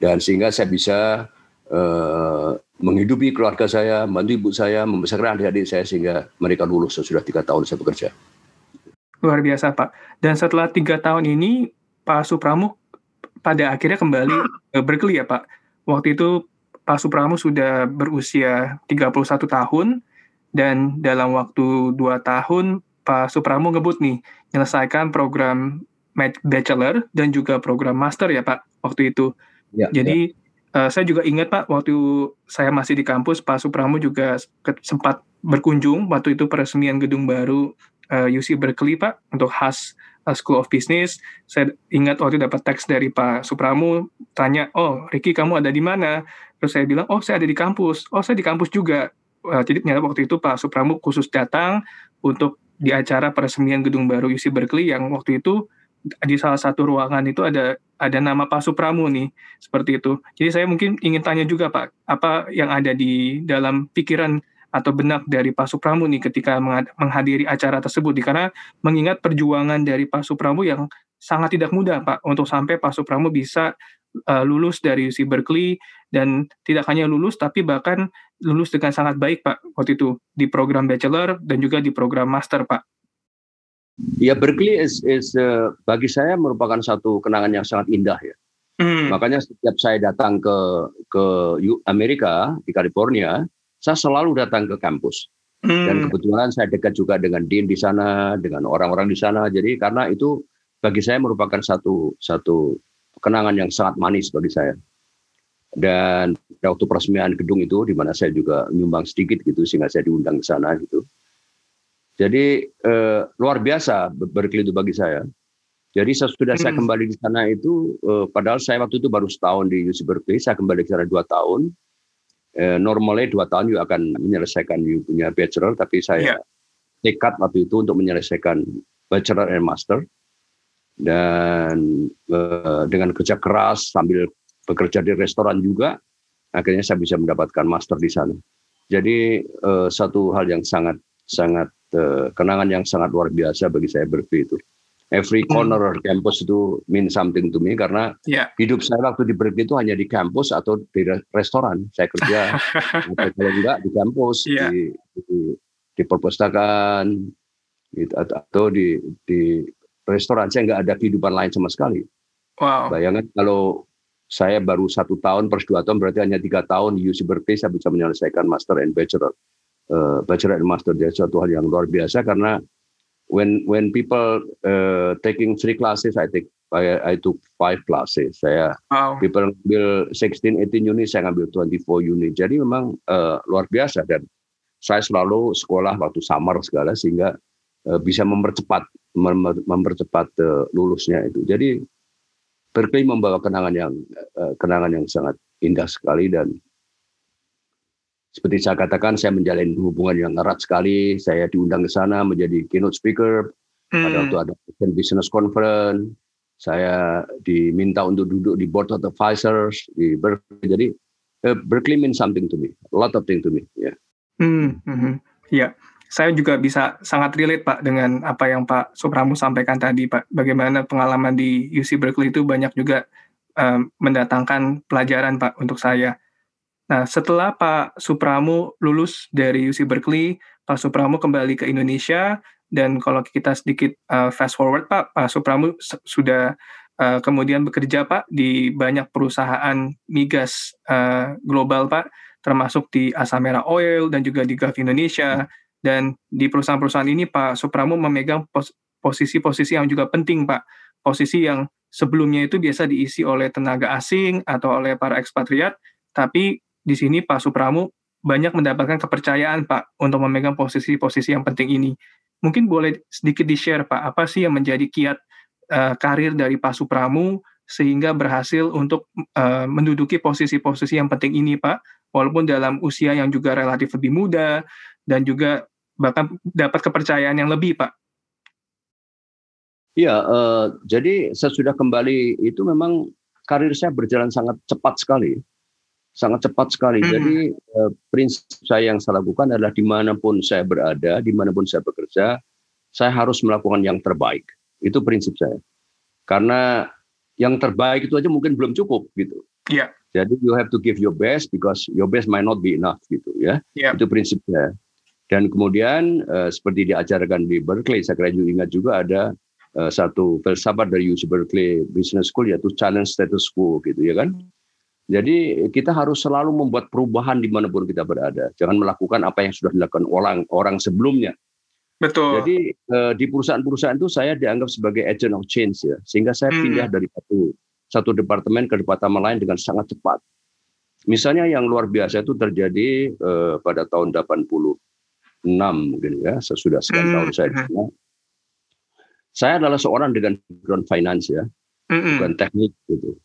Dan sehingga saya bisa uh, menghidupi keluarga saya, membantu ibu saya, membesarkan adik-adik saya sehingga mereka lulus sesudah tiga tahun saya bekerja. Luar biasa, Pak. Dan setelah tiga tahun ini, Pak Supramu pada akhirnya kembali [clears throat] ke Berkeley ya, Pak. Waktu itu Pak Supramu sudah berusia 31 tahun, dan dalam waktu dua tahun, Pak Supramu ngebut nih, menyelesaikan program Bachelor dan juga program Master ya, Pak, waktu itu. Ya, Jadi, ya. Uh, saya juga ingat Pak, waktu saya masih di kampus, Pak Supramu juga sempat berkunjung waktu itu peresmian gedung baru uh, eh, UC Berkeley Pak untuk khas uh, School of Business. Saya ingat waktu dapat teks dari Pak Supramu tanya, "Oh, Ricky kamu ada di mana?" Terus saya bilang, "Oh, saya ada di kampus." "Oh, saya di kampus juga." uh, jadi ternyata waktu itu Pak Supramu khusus datang untuk di acara peresmian gedung baru UC Berkeley yang waktu itu di salah satu ruangan itu ada ada nama Pak Supramu nih seperti itu. Jadi saya mungkin ingin tanya juga Pak, apa yang ada di dalam pikiran atau benak dari Pak Supramu nih ketika menghadiri acara tersebut karena mengingat perjuangan dari Pak Supramu yang sangat tidak mudah Pak untuk sampai Pak Supramu bisa uh, lulus dari UC Berkeley dan tidak hanya lulus tapi bahkan lulus dengan sangat baik Pak waktu itu di program bachelor dan juga di program master Pak. Ya Berkeley is, is uh, bagi saya merupakan satu kenangan yang sangat indah ya. Hmm. Makanya setiap saya datang ke ke Amerika di California, saya selalu datang ke kampus. Hmm. Dan kebetulan saya dekat juga dengan dean di sana, dengan orang-orang di sana. Jadi karena itu bagi saya merupakan satu satu kenangan yang sangat manis bagi saya. Dan waktu peresmian gedung itu, di mana saya juga nyumbang sedikit gitu, sehingga saya diundang ke sana gitu. Jadi eh, luar biasa Berkeley itu bagi saya. Jadi sesudah hmm. saya kembali di sana itu, eh, padahal saya waktu itu baru setahun di UC Berkeley, saya kembali ke sana dua tahun. Eh, normalnya dua tahun juga akan menyelesaikan punya bachelor, tapi saya yeah. tekad waktu itu untuk menyelesaikan bachelor and master dan uh, dengan kerja keras sambil bekerja di restoran juga akhirnya saya bisa mendapatkan master di sana. Jadi uh, satu hal yang sangat sangat uh, kenangan yang sangat luar biasa bagi saya Berkeley itu. Every hmm. corner hmm. campus itu mean something to me karena yeah. hidup saya waktu di Berkeley itu hanya di kampus atau di restoran. Saya kerja [laughs] kalau enggak di kampus yeah. di, di di perpustakaan gitu, atau di di restoran. Saya nggak ada kehidupan lain sama sekali. Wow. Bayangkan kalau saya baru satu tahun per dua tahun berarti hanya tiga tahun di UC Berkeley saya bisa menyelesaikan master and bachelor. Uh, bachelor and master jadi suatu hal yang luar biasa karena when when people uh, taking three classes I think I, I took five classes. Saya wow. people ambil 16 18 unit saya ngambil 24 unit. Jadi memang uh, luar biasa dan saya selalu sekolah waktu summer segala sehingga uh, bisa mempercepat mempercepat uh, lulusnya itu. Jadi Berkeley membawa kenangan yang uh, kenangan yang sangat indah sekali dan seperti saya katakan saya menjalin hubungan yang erat sekali. Saya diundang ke sana menjadi keynote speaker hmm. pada waktu ada business conference. Saya diminta untuk duduk di board of advisors di Berkeley. Jadi uh, Berkeley means something to me, a lot of thing to me. Yeah. Hmm, hmm, hmm. Ya, saya juga bisa sangat relate Pak dengan apa yang Pak Supramu sampaikan tadi Pak. Bagaimana pengalaman di UC Berkeley itu banyak juga um, mendatangkan pelajaran Pak untuk saya. Nah, setelah Pak Supramu lulus dari UC Berkeley, Pak Supramu kembali ke Indonesia dan kalau kita sedikit uh, fast forward Pak, Pak Supramu sudah uh, kemudian bekerja Pak di banyak perusahaan migas uh, global Pak, termasuk di Asamera Oil dan juga di Gulf Indonesia. Dan di perusahaan-perusahaan ini Pak Supramo memegang posisi-posisi yang juga penting Pak. Posisi yang sebelumnya itu biasa diisi oleh tenaga asing atau oleh para ekspatriat, tapi di sini Pak Supramo banyak mendapatkan kepercayaan Pak untuk memegang posisi-posisi yang penting ini. Mungkin boleh sedikit di-share Pak, apa sih yang menjadi kiat uh, karir dari Pak Supramu sehingga berhasil untuk uh, menduduki posisi-posisi yang penting ini Pak, walaupun dalam usia yang juga relatif lebih muda dan juga bahkan dapat kepercayaan yang lebih, Pak. Iya, uh, jadi sesudah kembali itu memang karir saya berjalan sangat cepat sekali, sangat cepat sekali. Hmm. Jadi uh, prinsip saya yang saya lakukan adalah di mana pun saya berada, di mana pun saya bekerja, saya harus melakukan yang terbaik. Itu prinsip saya. Karena yang terbaik itu aja mungkin belum cukup gitu. Iya. Jadi you have to give your best because your best might not be enough gitu ya. Yeah. Itu prinsip saya. Dan kemudian uh, seperti diajarkan di Berkeley, saya kira juga ingat juga ada uh, satu filsafat dari UC Berkeley Business School yaitu challenge status quo gitu ya kan. Jadi kita harus selalu membuat perubahan di mana pun kita berada. Jangan melakukan apa yang sudah dilakukan orang orang sebelumnya. Betul. Jadi uh, di perusahaan-perusahaan itu saya dianggap sebagai agent of change ya, sehingga saya hmm. pindah dari satu satu departemen ke departemen lain dengan sangat cepat. Misalnya yang luar biasa itu terjadi uh, pada tahun 80 enam mungkin ya sesudah sekian hmm. tahun saya di sana. Saya adalah seorang dengan background finance ya, hmm. bukan teknik gitu.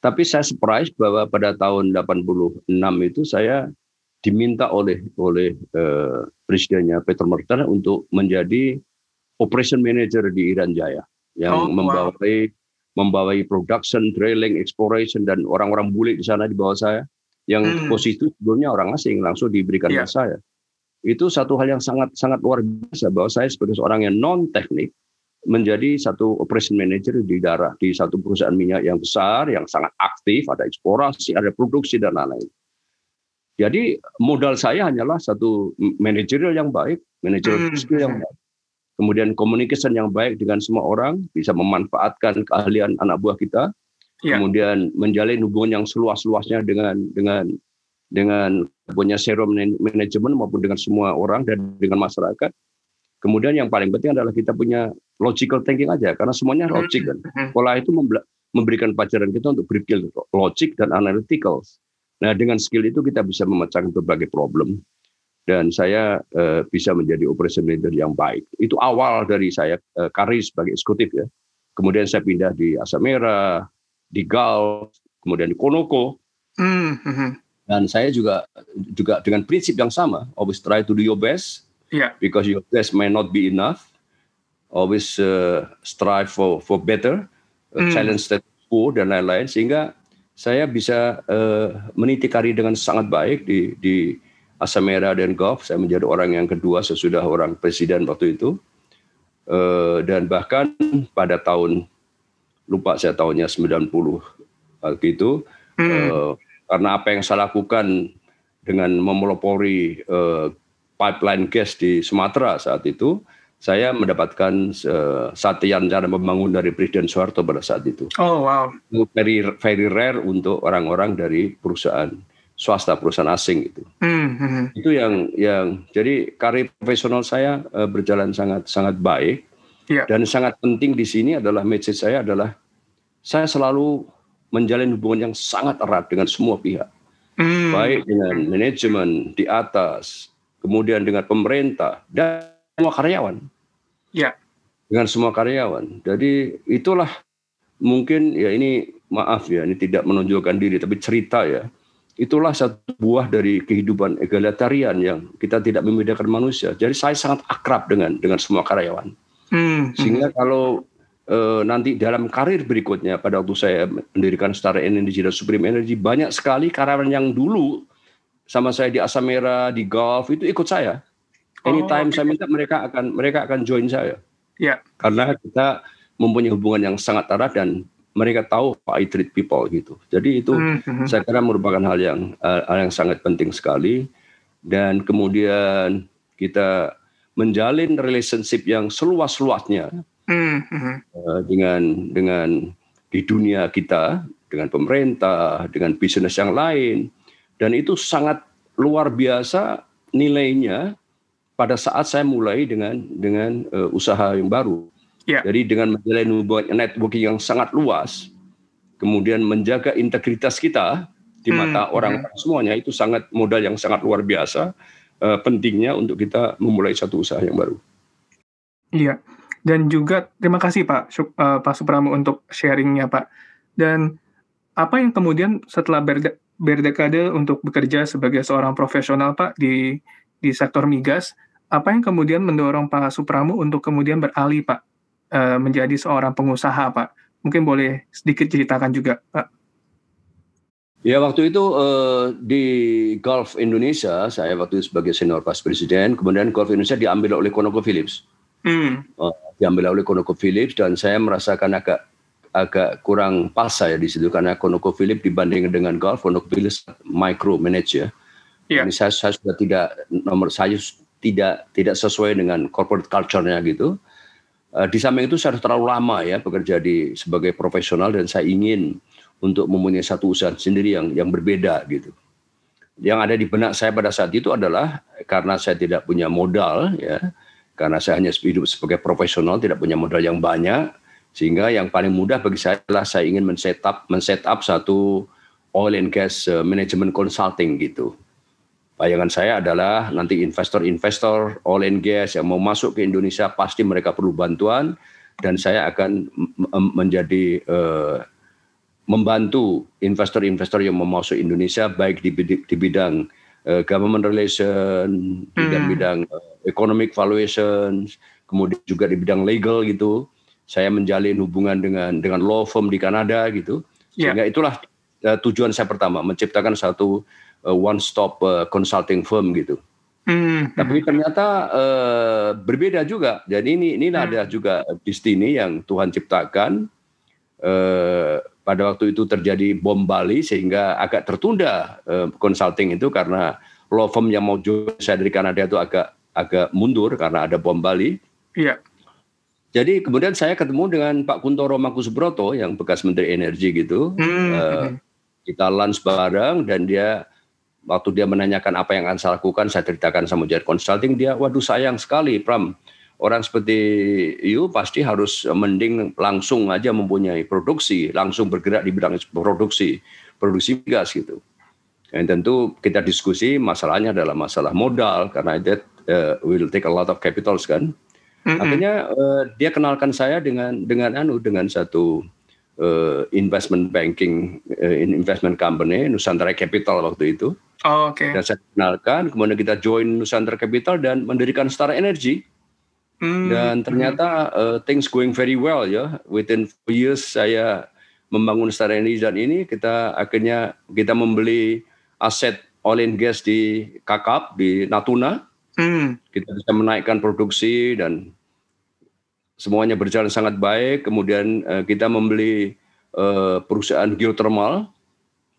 Tapi saya surprise bahwa pada tahun 86 itu saya diminta oleh oleh uh, presidennya Peter Martin untuk menjadi operation manager di Iran Jaya yang oh, membawai wow. membawai production, drilling, exploration dan orang-orang bule di sana di bawah saya yang hmm. posisi sebelumnya orang asing langsung diberikan yeah. ke saya. Itu satu hal yang sangat sangat luar biasa bahwa saya sebagai seorang yang non teknik menjadi satu operation manager di daerah di satu perusahaan minyak yang besar yang sangat aktif, ada eksplorasi, ada produksi dan lain-lain. Jadi modal saya hanyalah satu manajerial yang baik, manajerial hmm. skill yang baik. Kemudian communication yang baik dengan semua orang, bisa memanfaatkan keahlian anak buah kita, ya. kemudian menjalin hubungan yang seluas-luasnya dengan dengan dengan punya serum manajemen maupun dengan semua orang dan dengan masyarakat. Kemudian yang paling penting adalah kita punya logical thinking aja karena semuanya hmm, logik kan. Hmm. Pola itu memberikan pelajaran kita untuk berpikir logik dan analytical. Nah, dengan skill itu kita bisa memecahkan berbagai problem dan saya uh, bisa menjadi operation manager yang baik. Itu awal dari saya uh, karir sebagai eksekutif ya. Kemudian saya pindah di Asamera, di Gal, kemudian di Konoko. Mm -hmm. Dan saya juga juga dengan prinsip yang sama, always try to do your best yeah. because your best may not be enough always uh, strive for for better mm. challenge status quo dan lain-lain sehingga saya bisa uh, meniti karir dengan sangat baik di di Asamera dan Golf saya menjadi orang yang kedua sesudah orang presiden waktu itu uh, dan bahkan pada tahun lupa saya tahunnya 90 waktu itu mm. uh, karena apa yang saya lakukan dengan memelopori uh, pipeline gas di Sumatera saat itu, saya mendapatkan uh, satian cara membangun dari Presiden Soeharto pada saat itu. Oh wow. Very very rare untuk orang-orang dari perusahaan swasta, perusahaan asing itu. Mm -hmm. Itu yang yang jadi karir profesional saya uh, berjalan sangat sangat baik. Yeah. Dan sangat penting di sini adalah message saya adalah saya selalu menjalin hubungan yang sangat erat dengan semua pihak. Mm. Baik dengan manajemen di atas, kemudian dengan pemerintah dan semua karyawan. Ya. Dengan semua karyawan. Jadi itulah mungkin ya ini maaf ya ini tidak menunjukkan diri tapi cerita ya. Itulah satu buah dari kehidupan egalitarian yang kita tidak membedakan manusia. Jadi saya sangat akrab dengan dengan semua karyawan. Hmm. Sehingga kalau e, nanti dalam karir berikutnya pada waktu saya mendirikan Star Energy dan Supreme Energy banyak sekali karyawan yang dulu sama saya di Asam Merah, di golf itu ikut saya. Anytime oh, okay. saya minta mereka akan mereka akan join saya. Ya. Yeah. Karena kita mempunyai hubungan yang sangat erat dan mereka tahu how I treat people gitu. Jadi itu mm-hmm. saya kira merupakan hal yang uh, hal yang sangat penting sekali dan kemudian kita menjalin relationship yang seluas-luasnya mm-hmm. uh, dengan dengan di dunia kita dengan pemerintah, dengan bisnis yang lain dan itu sangat luar biasa nilainya pada saat saya mulai dengan dengan uh, usaha yang baru. Yeah. Jadi dengan menjalin hubungan networking yang sangat luas, kemudian menjaga integritas kita di mata hmm. orang hmm. semuanya itu sangat modal yang sangat luar biasa uh, pentingnya untuk kita memulai satu usaha yang baru. Iya. Dan juga terima kasih Pak uh, Pak Supramo untuk sharingnya Pak. Dan apa yang kemudian setelah berdekade untuk bekerja sebagai seorang profesional Pak di di sektor migas, apa yang kemudian mendorong Pak Supramo untuk kemudian beralih Pak uh, menjadi seorang pengusaha Pak? Mungkin boleh sedikit ceritakan juga Pak. Ya waktu itu uh, di Gulf Indonesia, saya waktu itu sebagai senior pas presiden, kemudian Gulf Indonesia diambil oleh ConocoPhillips. Hmm. Uh, diambil oleh ConocoPhillips dan saya merasakan agak agak kurang pas saya di situ karena ConocoPhillips dibanding dengan Gulf, ConocoPhillips micro manage ya. Yeah. Ini saya, saya sudah tidak nomor saya tidak tidak sesuai dengan corporate culture-nya gitu. Uh, di samping itu saya terlalu lama ya bekerja di sebagai profesional dan saya ingin untuk mempunyai satu usaha sendiri yang yang berbeda gitu. Yang ada di benak saya pada saat itu adalah karena saya tidak punya modal ya, karena saya hanya hidup sebagai profesional tidak punya modal yang banyak, sehingga yang paling mudah bagi saya adalah saya ingin men-set up, men-set up satu oil and gas uh, management consulting gitu. Bayangan saya adalah nanti investor-investor oil and gas yang mau masuk ke Indonesia pasti mereka perlu bantuan dan saya akan menjadi uh, membantu investor-investor yang mau masuk Indonesia baik di, di bidang uh, government relation, di bidang-bidang hmm. uh, economic valuation, kemudian juga di bidang legal gitu. Saya menjalin hubungan dengan dengan law firm di Kanada gitu. Ya. Sehingga yeah. itulah uh, tujuan saya pertama menciptakan satu uh, one stop uh, consulting firm gitu. Hmm. Tapi ternyata uh, berbeda juga. Jadi ini ini hmm. ada juga destiny yang Tuhan ciptakan. Uh, pada waktu itu terjadi bom Bali sehingga agak tertunda uh, consulting itu karena law firm yang mau jual saya dari Kanada itu agak agak mundur karena ada bom Bali. Iya. Jadi kemudian saya ketemu dengan Pak Kuntoro Makusubroto yang bekas Menteri Energi gitu. Hmm. Uh, kita lunch bareng dan dia waktu dia menanyakan apa yang akan saya lakukan, saya ceritakan sama Jet Consulting, dia, waduh sayang sekali Pram, orang seperti you pasti harus mending langsung aja mempunyai produksi, langsung bergerak di bidang produksi, produksi gas gitu. Dan tentu kita diskusi masalahnya adalah masalah modal karena that uh, will take a lot of capitals kan. Mm-hmm. Akhirnya uh, dia kenalkan saya dengan dengan anu dengan satu uh, investment banking uh, investment company Nusantara Capital waktu itu. Oh, Oke. Okay. Dan saya kenalkan, kemudian kita join Nusantara Capital dan mendirikan Star Energy. Hmm. Dan ternyata uh, things going very well ya. Within four years saya membangun Star Energy dan ini kita akhirnya kita membeli aset oil and gas di Kakap di Natuna. Hmm. Kita bisa menaikkan produksi dan semuanya berjalan sangat baik. Kemudian uh, kita membeli uh, perusahaan geothermal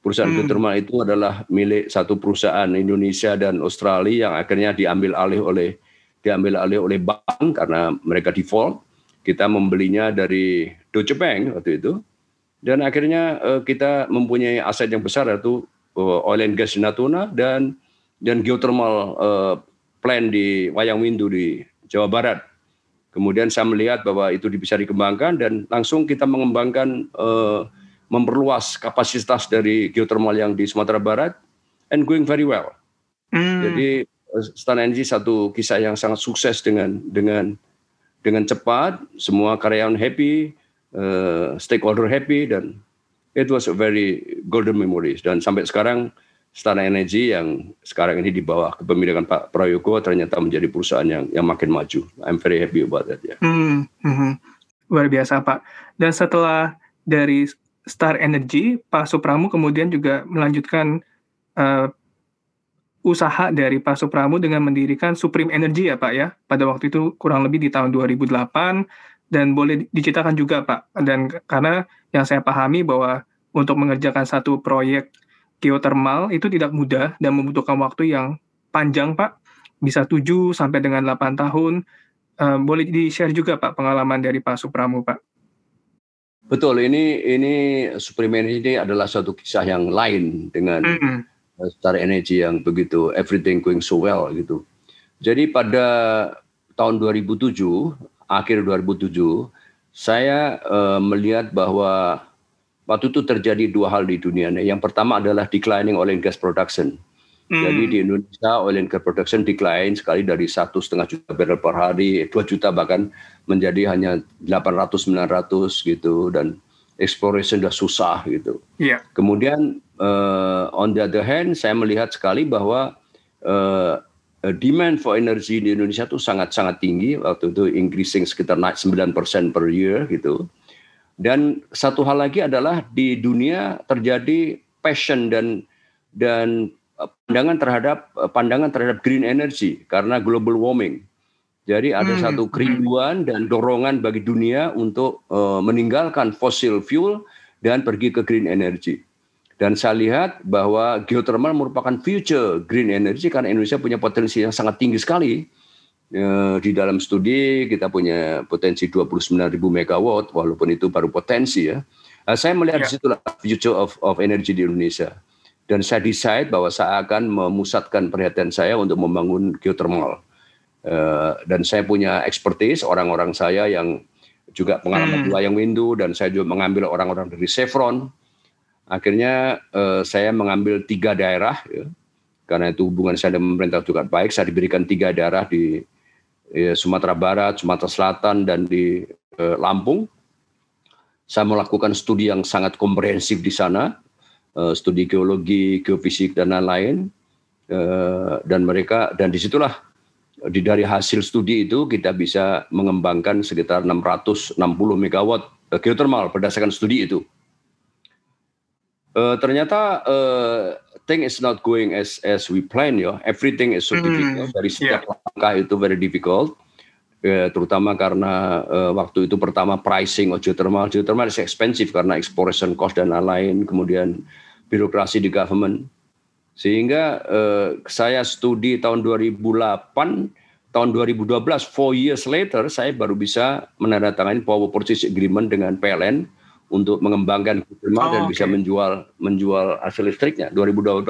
Perusahaan hmm. geothermal itu adalah milik satu perusahaan Indonesia dan Australia yang akhirnya diambil alih oleh diambil alih oleh bank karena mereka default. Kita membelinya dari Deutsche Bank waktu itu. Dan akhirnya uh, kita mempunyai aset yang besar yaitu uh, oil and gas Natuna dan dan geothermal uh, plant di Wayang Windu di Jawa Barat. Kemudian saya melihat bahwa itu bisa dikembangkan dan langsung kita mengembangkan uh, memperluas kapasitas dari geothermal yang di Sumatera Barat and going very well. Hmm. Jadi eh, Stan Energy satu kisah yang sangat sukses dengan dengan dengan cepat, semua karyawan happy, uh, stakeholder happy dan it was a very golden memories dan sampai sekarang Stana Energy yang sekarang ini di bawah kepemilikan Pak Prayogo ternyata menjadi perusahaan yang yang makin maju. I'm very happy about that ya. Hmm, hmm, luar biasa Pak. Dan setelah dari Star Energy, Pak Supramu kemudian juga melanjutkan uh, usaha dari Pak Supramu dengan mendirikan Supreme Energy ya Pak ya, pada waktu itu kurang lebih di tahun 2008 dan boleh diceritakan juga Pak. Dan karena yang saya pahami bahwa untuk mengerjakan satu proyek geothermal itu tidak mudah dan membutuhkan waktu yang panjang Pak, bisa 7 sampai dengan 8 tahun. Uh, boleh di-share juga Pak pengalaman dari Pak Supramu Pak. Betul, ini ini Supreme Energy ini adalah satu kisah yang lain dengan mm Star Energy yang begitu everything going so well gitu. Jadi pada tahun 2007, akhir 2007, saya uh, melihat bahwa waktu itu terjadi dua hal di dunia. Yang pertama adalah declining oil and gas production. Hmm. Jadi di Indonesia oil and gas production decline sekali dari satu setengah juta barrel per hari, dua juta bahkan menjadi hanya 800 900 gitu dan exploration sudah susah gitu. Yeah. Kemudian uh, on the other hand saya melihat sekali bahwa uh, demand for energy di Indonesia itu sangat-sangat tinggi waktu itu increasing sekitar naik 9% per year gitu. Dan satu hal lagi adalah di dunia terjadi passion dan dan pandangan terhadap eh, pandangan terhadap green energy karena global warming. Jadi ada hmm. satu kerinduan dan dorongan bagi dunia untuk uh, meninggalkan fossil fuel dan pergi ke green energy. Dan saya lihat bahwa geothermal merupakan future green energy karena Indonesia punya potensi yang sangat tinggi sekali. Uh, di dalam studi kita punya potensi 29 ribu megawatt, walaupun itu baru potensi ya. Uh, saya melihat yeah. di situlah future of, of energy di Indonesia dan saya decide bahwa saya akan memusatkan perhatian saya untuk membangun geothermal. Uh, dan saya punya expertise orang-orang saya yang juga pengalaman hmm. di Wayang Windu dan saya juga mengambil orang-orang dari Chevron. Akhirnya uh, saya mengambil tiga daerah ya, karena itu hubungan saya dengan pemerintah juga baik. Saya diberikan tiga daerah di ya, Sumatera Barat, Sumatera Selatan dan di uh, Lampung. Saya melakukan studi yang sangat komprehensif di sana Eh, studi geologi, geofisik dan lain-lain. uh, dan mereka dan di situlah di dari hasil studi itu kita bisa mengembangkan sekitar 660 megawatt geothermal berdasarkan studi itu. Ternyata thing is not going as as we plan ya. Everything is so mm, difficult dari setiap yeah. langkah itu very difficult. Uh, terutama karena uh, waktu itu pertama pricing of geothermal, geothermal is expensive karena exploration cost dan lain-lain, kemudian birokrasi di government. Sehingga uh, saya studi tahun 2008, tahun 2012, four years later, saya baru bisa menandatangani power purchase agreement dengan PLN untuk mengembangkan geothermal oh, dan okay. bisa menjual menjual hasil listriknya 2012.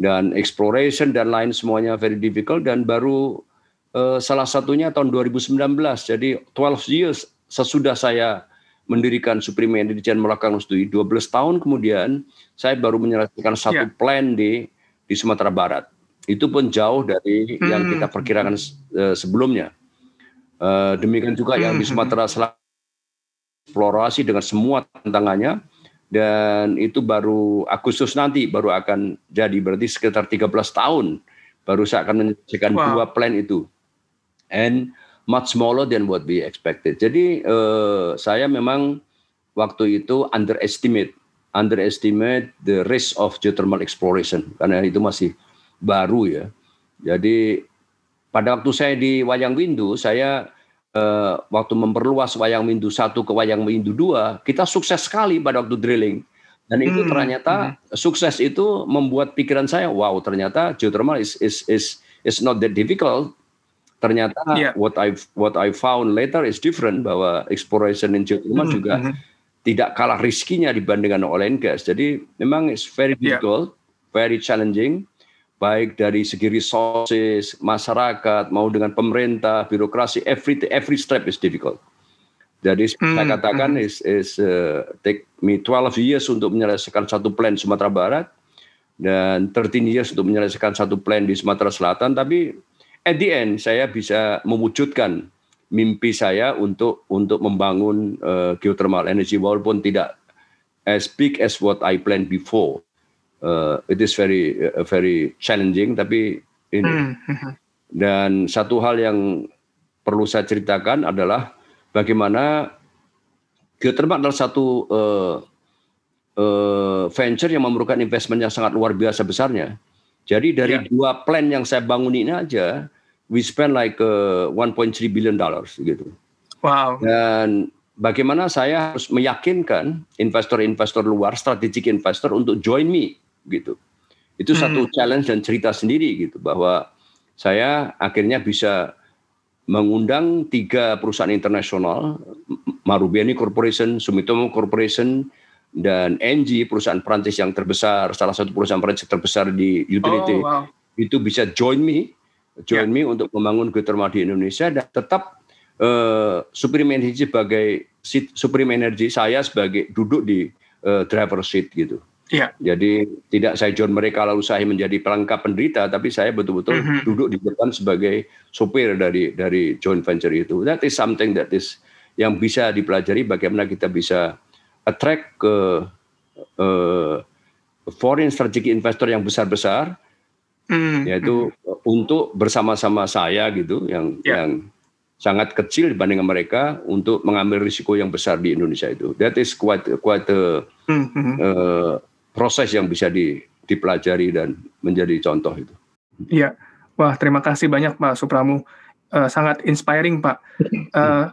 Dan exploration dan lain semuanya very difficult dan baru uh, salah satunya tahun 2019. Jadi 12 years sesudah saya mendirikan Supreme Energy dan melakukan studi 12 tahun kemudian saya baru menyelesaikan satu yeah. plan di di Sumatera Barat. Itu pun jauh dari hmm. yang kita perkirakan uh, sebelumnya. Uh, demikian juga hmm. yang di hmm. Sumatera Selatan eksplorasi dengan semua tantangannya dan itu baru Agustus nanti baru akan jadi berarti sekitar 13 tahun baru saya akan menyelesaikan wow. dua plan itu. And much smaller than what we expected. Jadi uh, saya memang waktu itu underestimate underestimate the risk of geothermal exploration karena itu masih baru ya. Jadi pada waktu saya di Wayang Windu saya uh, waktu memperluas Wayang Windu satu ke Wayang Windu dua kita sukses sekali pada waktu drilling. Dan itu hmm. ternyata hmm. sukses itu membuat pikiran saya, wow ternyata geothermal is is is is not that difficult ternyata yeah. what I what I found later is different bahwa exploration in geothermal mm -hmm. juga mm -hmm. tidak kalah riskinya dibandingkan oil and gas. Jadi memang it's very iya. difficult, yeah. very challenging baik dari segi resources, masyarakat, mau dengan pemerintah, birokrasi, every every step is difficult. Jadi mm -hmm. saya katakan is is uh, take me 12 years untuk menyelesaikan satu plan Sumatera Barat dan 13 years untuk menyelesaikan satu plan di Sumatera Selatan tapi at the end saya bisa mewujudkan mimpi saya untuk untuk membangun uh, geothermal energy walaupun tidak as big as what I planned before. Uh, it is very uh, very challenging tapi ini. Mm-hmm. Dan satu hal yang perlu saya ceritakan adalah bagaimana geothermal adalah satu uh, uh, venture yang memerlukan investment yang sangat luar biasa besarnya. Jadi dari yeah. dua plan yang saya bangun ini aja, we spend like uh, 1.3 billion dollars gitu. Wow. Dan bagaimana saya harus meyakinkan investor-investor luar, strategic investor untuk join me gitu. Itu hmm. satu challenge dan cerita sendiri gitu bahwa saya akhirnya bisa mengundang tiga perusahaan internasional, Marubeni Corporation, Sumitomo Corporation, dan Engie perusahaan Prancis yang terbesar, salah satu perusahaan Prancis terbesar di utility, oh, wow. itu bisa join me, join yeah. me untuk membangun geothermal di Indonesia dan tetap uh, Supreme Energy sebagai Supreme Energy saya sebagai duduk di uh, driver seat gitu. Yeah. Jadi tidak saya join mereka lalu saya menjadi pelengkap penderita, tapi saya betul-betul mm -hmm. duduk di depan sebagai sopir dari dari joint venture itu. That is something that is yang bisa dipelajari bagaimana kita bisa attract ke uh, foreign strategic investor yang besar-besar, mm. yaitu mm. untuk bersama-sama saya gitu, yang yeah. yang sangat kecil dibandingkan mereka untuk mengambil risiko yang besar di Indonesia itu. That is quite quite a, mm -hmm. uh, proses yang bisa di, dipelajari dan menjadi contoh itu. Iya, wah terima kasih banyak Pak Supramu, uh, sangat inspiring Pak. Uh,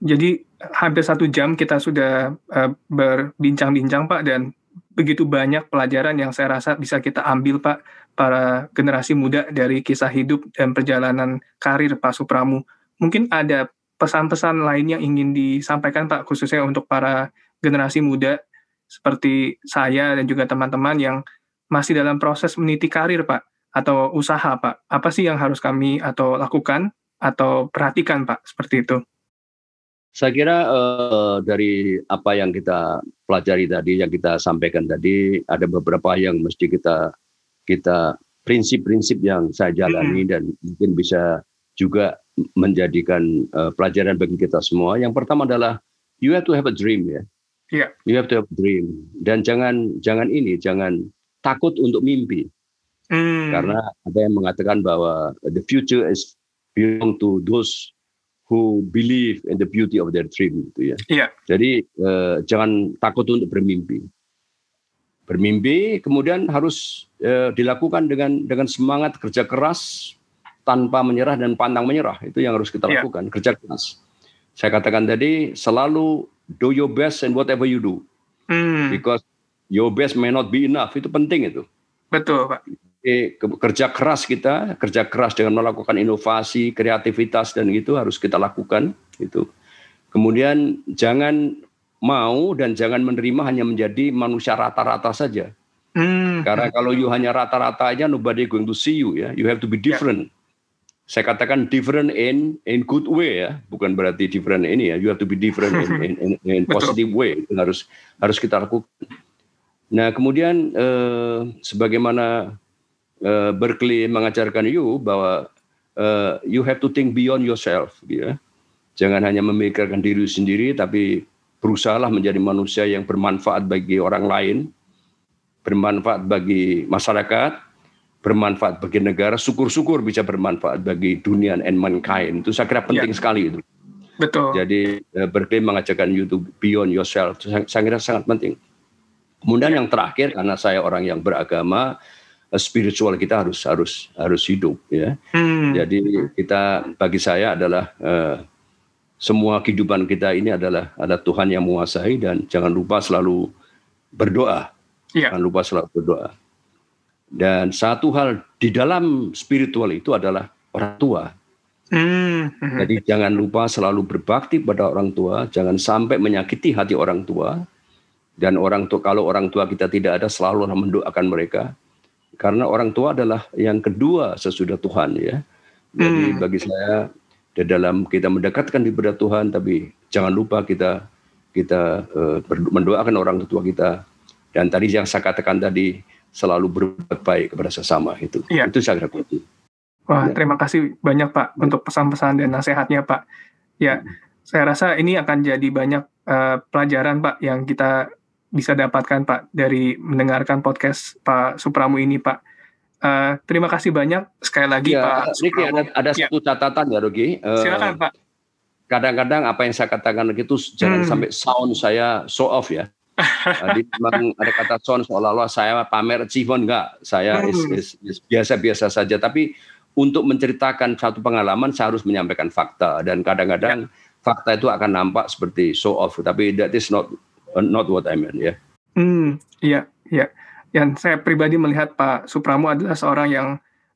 jadi hampir satu jam kita sudah uh, berbincang-bincang Pak dan begitu banyak pelajaran yang saya rasa bisa kita ambil Pak para generasi muda dari kisah hidup dan perjalanan karir Pak Supramu. Mungkin ada pesan-pesan lain yang ingin disampaikan Pak khususnya untuk para generasi muda seperti saya dan juga teman-teman yang masih dalam proses meniti karir Pak atau usaha Pak. Apa sih yang harus kami atau lakukan atau perhatikan Pak seperti itu? Saya kira uh, dari apa yang kita pelajari tadi, yang kita sampaikan tadi, ada beberapa yang mesti kita kita prinsip-prinsip yang saya jalani dan mungkin bisa juga menjadikan uh, pelajaran bagi kita semua. Yang pertama adalah you have to have a dream ya. Yeah. You have to have dream dan jangan jangan ini jangan takut untuk mimpi. Hmm. Karena ada yang mengatakan bahwa the future is belong to those who believe in the beauty of their dream gitu ya. Iya. Jadi uh, jangan takut untuk bermimpi. Bermimpi kemudian harus uh, dilakukan dengan dengan semangat kerja keras tanpa menyerah dan pantang menyerah. Itu yang harus kita iya. lakukan, kerja keras. Saya katakan tadi selalu do your best and whatever you do. Hmm. Because your best may not be enough. Itu penting itu. Betul, Pak. Jadi, kerja keras kita, kerja keras dengan melakukan inovasi, kreativitas dan itu harus kita lakukan itu. Kemudian jangan mau dan jangan menerima hanya menjadi manusia rata-rata saja. Hmm. Karena kalau you hanya rata-rata aja nobody going to see you ya. You have to be ya. different. Yeah. Saya katakan different in in good way ya, bukan berarti different ini ya. You have to be different in in, in, in [laughs] positive way. Itu harus harus kita lakukan. Nah kemudian eh, sebagaimana eh, Berkeley mengajarkan you bahwa eh, you have to think beyond yourself, gitu ya. Jangan hanya memikirkan diri sendiri, tapi berusahalah menjadi manusia yang bermanfaat bagi orang lain, bermanfaat bagi masyarakat, bermanfaat bagi negara, syukur-syukur bisa bermanfaat bagi dunia and mankind. Itu saya kira penting ya. sekali itu. Betul. Jadi uh, Berkeley mengajarkan you to beyond yourself. Itu saya, saya kira sangat penting. Kemudian yang terakhir karena saya orang yang beragama, uh, spiritual kita harus harus harus hidup ya. Hmm. Jadi kita bagi saya adalah uh, semua kehidupan kita ini adalah ada Tuhan yang menguasai dan jangan lupa selalu berdoa. Ya. Jangan lupa selalu berdoa. Dan satu hal di dalam spiritual itu adalah orang tua. Hmm. Jadi jangan lupa selalu berbakti pada orang tua, jangan sampai menyakiti hati orang tua. Dan orang tua kalau orang tua kita tidak ada selalu mendoakan mereka. Karena orang tua adalah yang kedua sesudah Tuhan ya. Jadi hmm. bagi saya di dalam kita mendekatkan kepada Tuhan tapi jangan lupa kita kita uh, mendoakan orang tua kita dan tadi yang saya katakan tadi selalu berbuat baik kepada sesama itu. Ya. Itu saya kira penting. Wah, ya. terima kasih banyak Pak untuk pesan-pesan dan nasihatnya Pak. Ya, hmm. saya rasa ini akan jadi banyak uh, pelajaran Pak yang kita bisa dapatkan Pak dari mendengarkan podcast Pak Supramu ini Pak. Uh, terima kasih banyak sekali lagi ya, Pak. Riki ada, ada ya. satu catatan ya Rogi. Uh, Silakan Pak. Kadang-kadang apa yang saya katakan itu jangan hmm. sampai sound saya show off ya. Tadi memang ada kata son seolah-olah saya pamer achievement enggak. Saya hmm. biasa-biasa saja. Tapi untuk menceritakan satu pengalaman saya harus menyampaikan fakta dan kadang-kadang ya. fakta itu akan nampak seperti show off. Tapi that is not not what I mean ya. Yeah. Hmm, iya, iya. Yang saya pribadi melihat Pak Supramo adalah seorang yang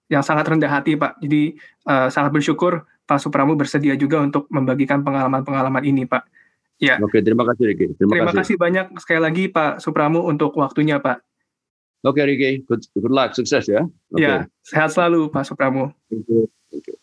yang sangat rendah hati Pak. Jadi uh, sangat bersyukur Pak Supramo bersedia juga untuk membagikan pengalaman-pengalaman ini Pak. Ya. Oke, terima kasih Riki. Terima, terima kasih. kasih banyak sekali lagi Pak Supramu untuk waktunya Pak. Oke Riki, good, good luck, sukses ya. Okay. Ya, sehat selalu Pak Supramu. Thank you. Thank you.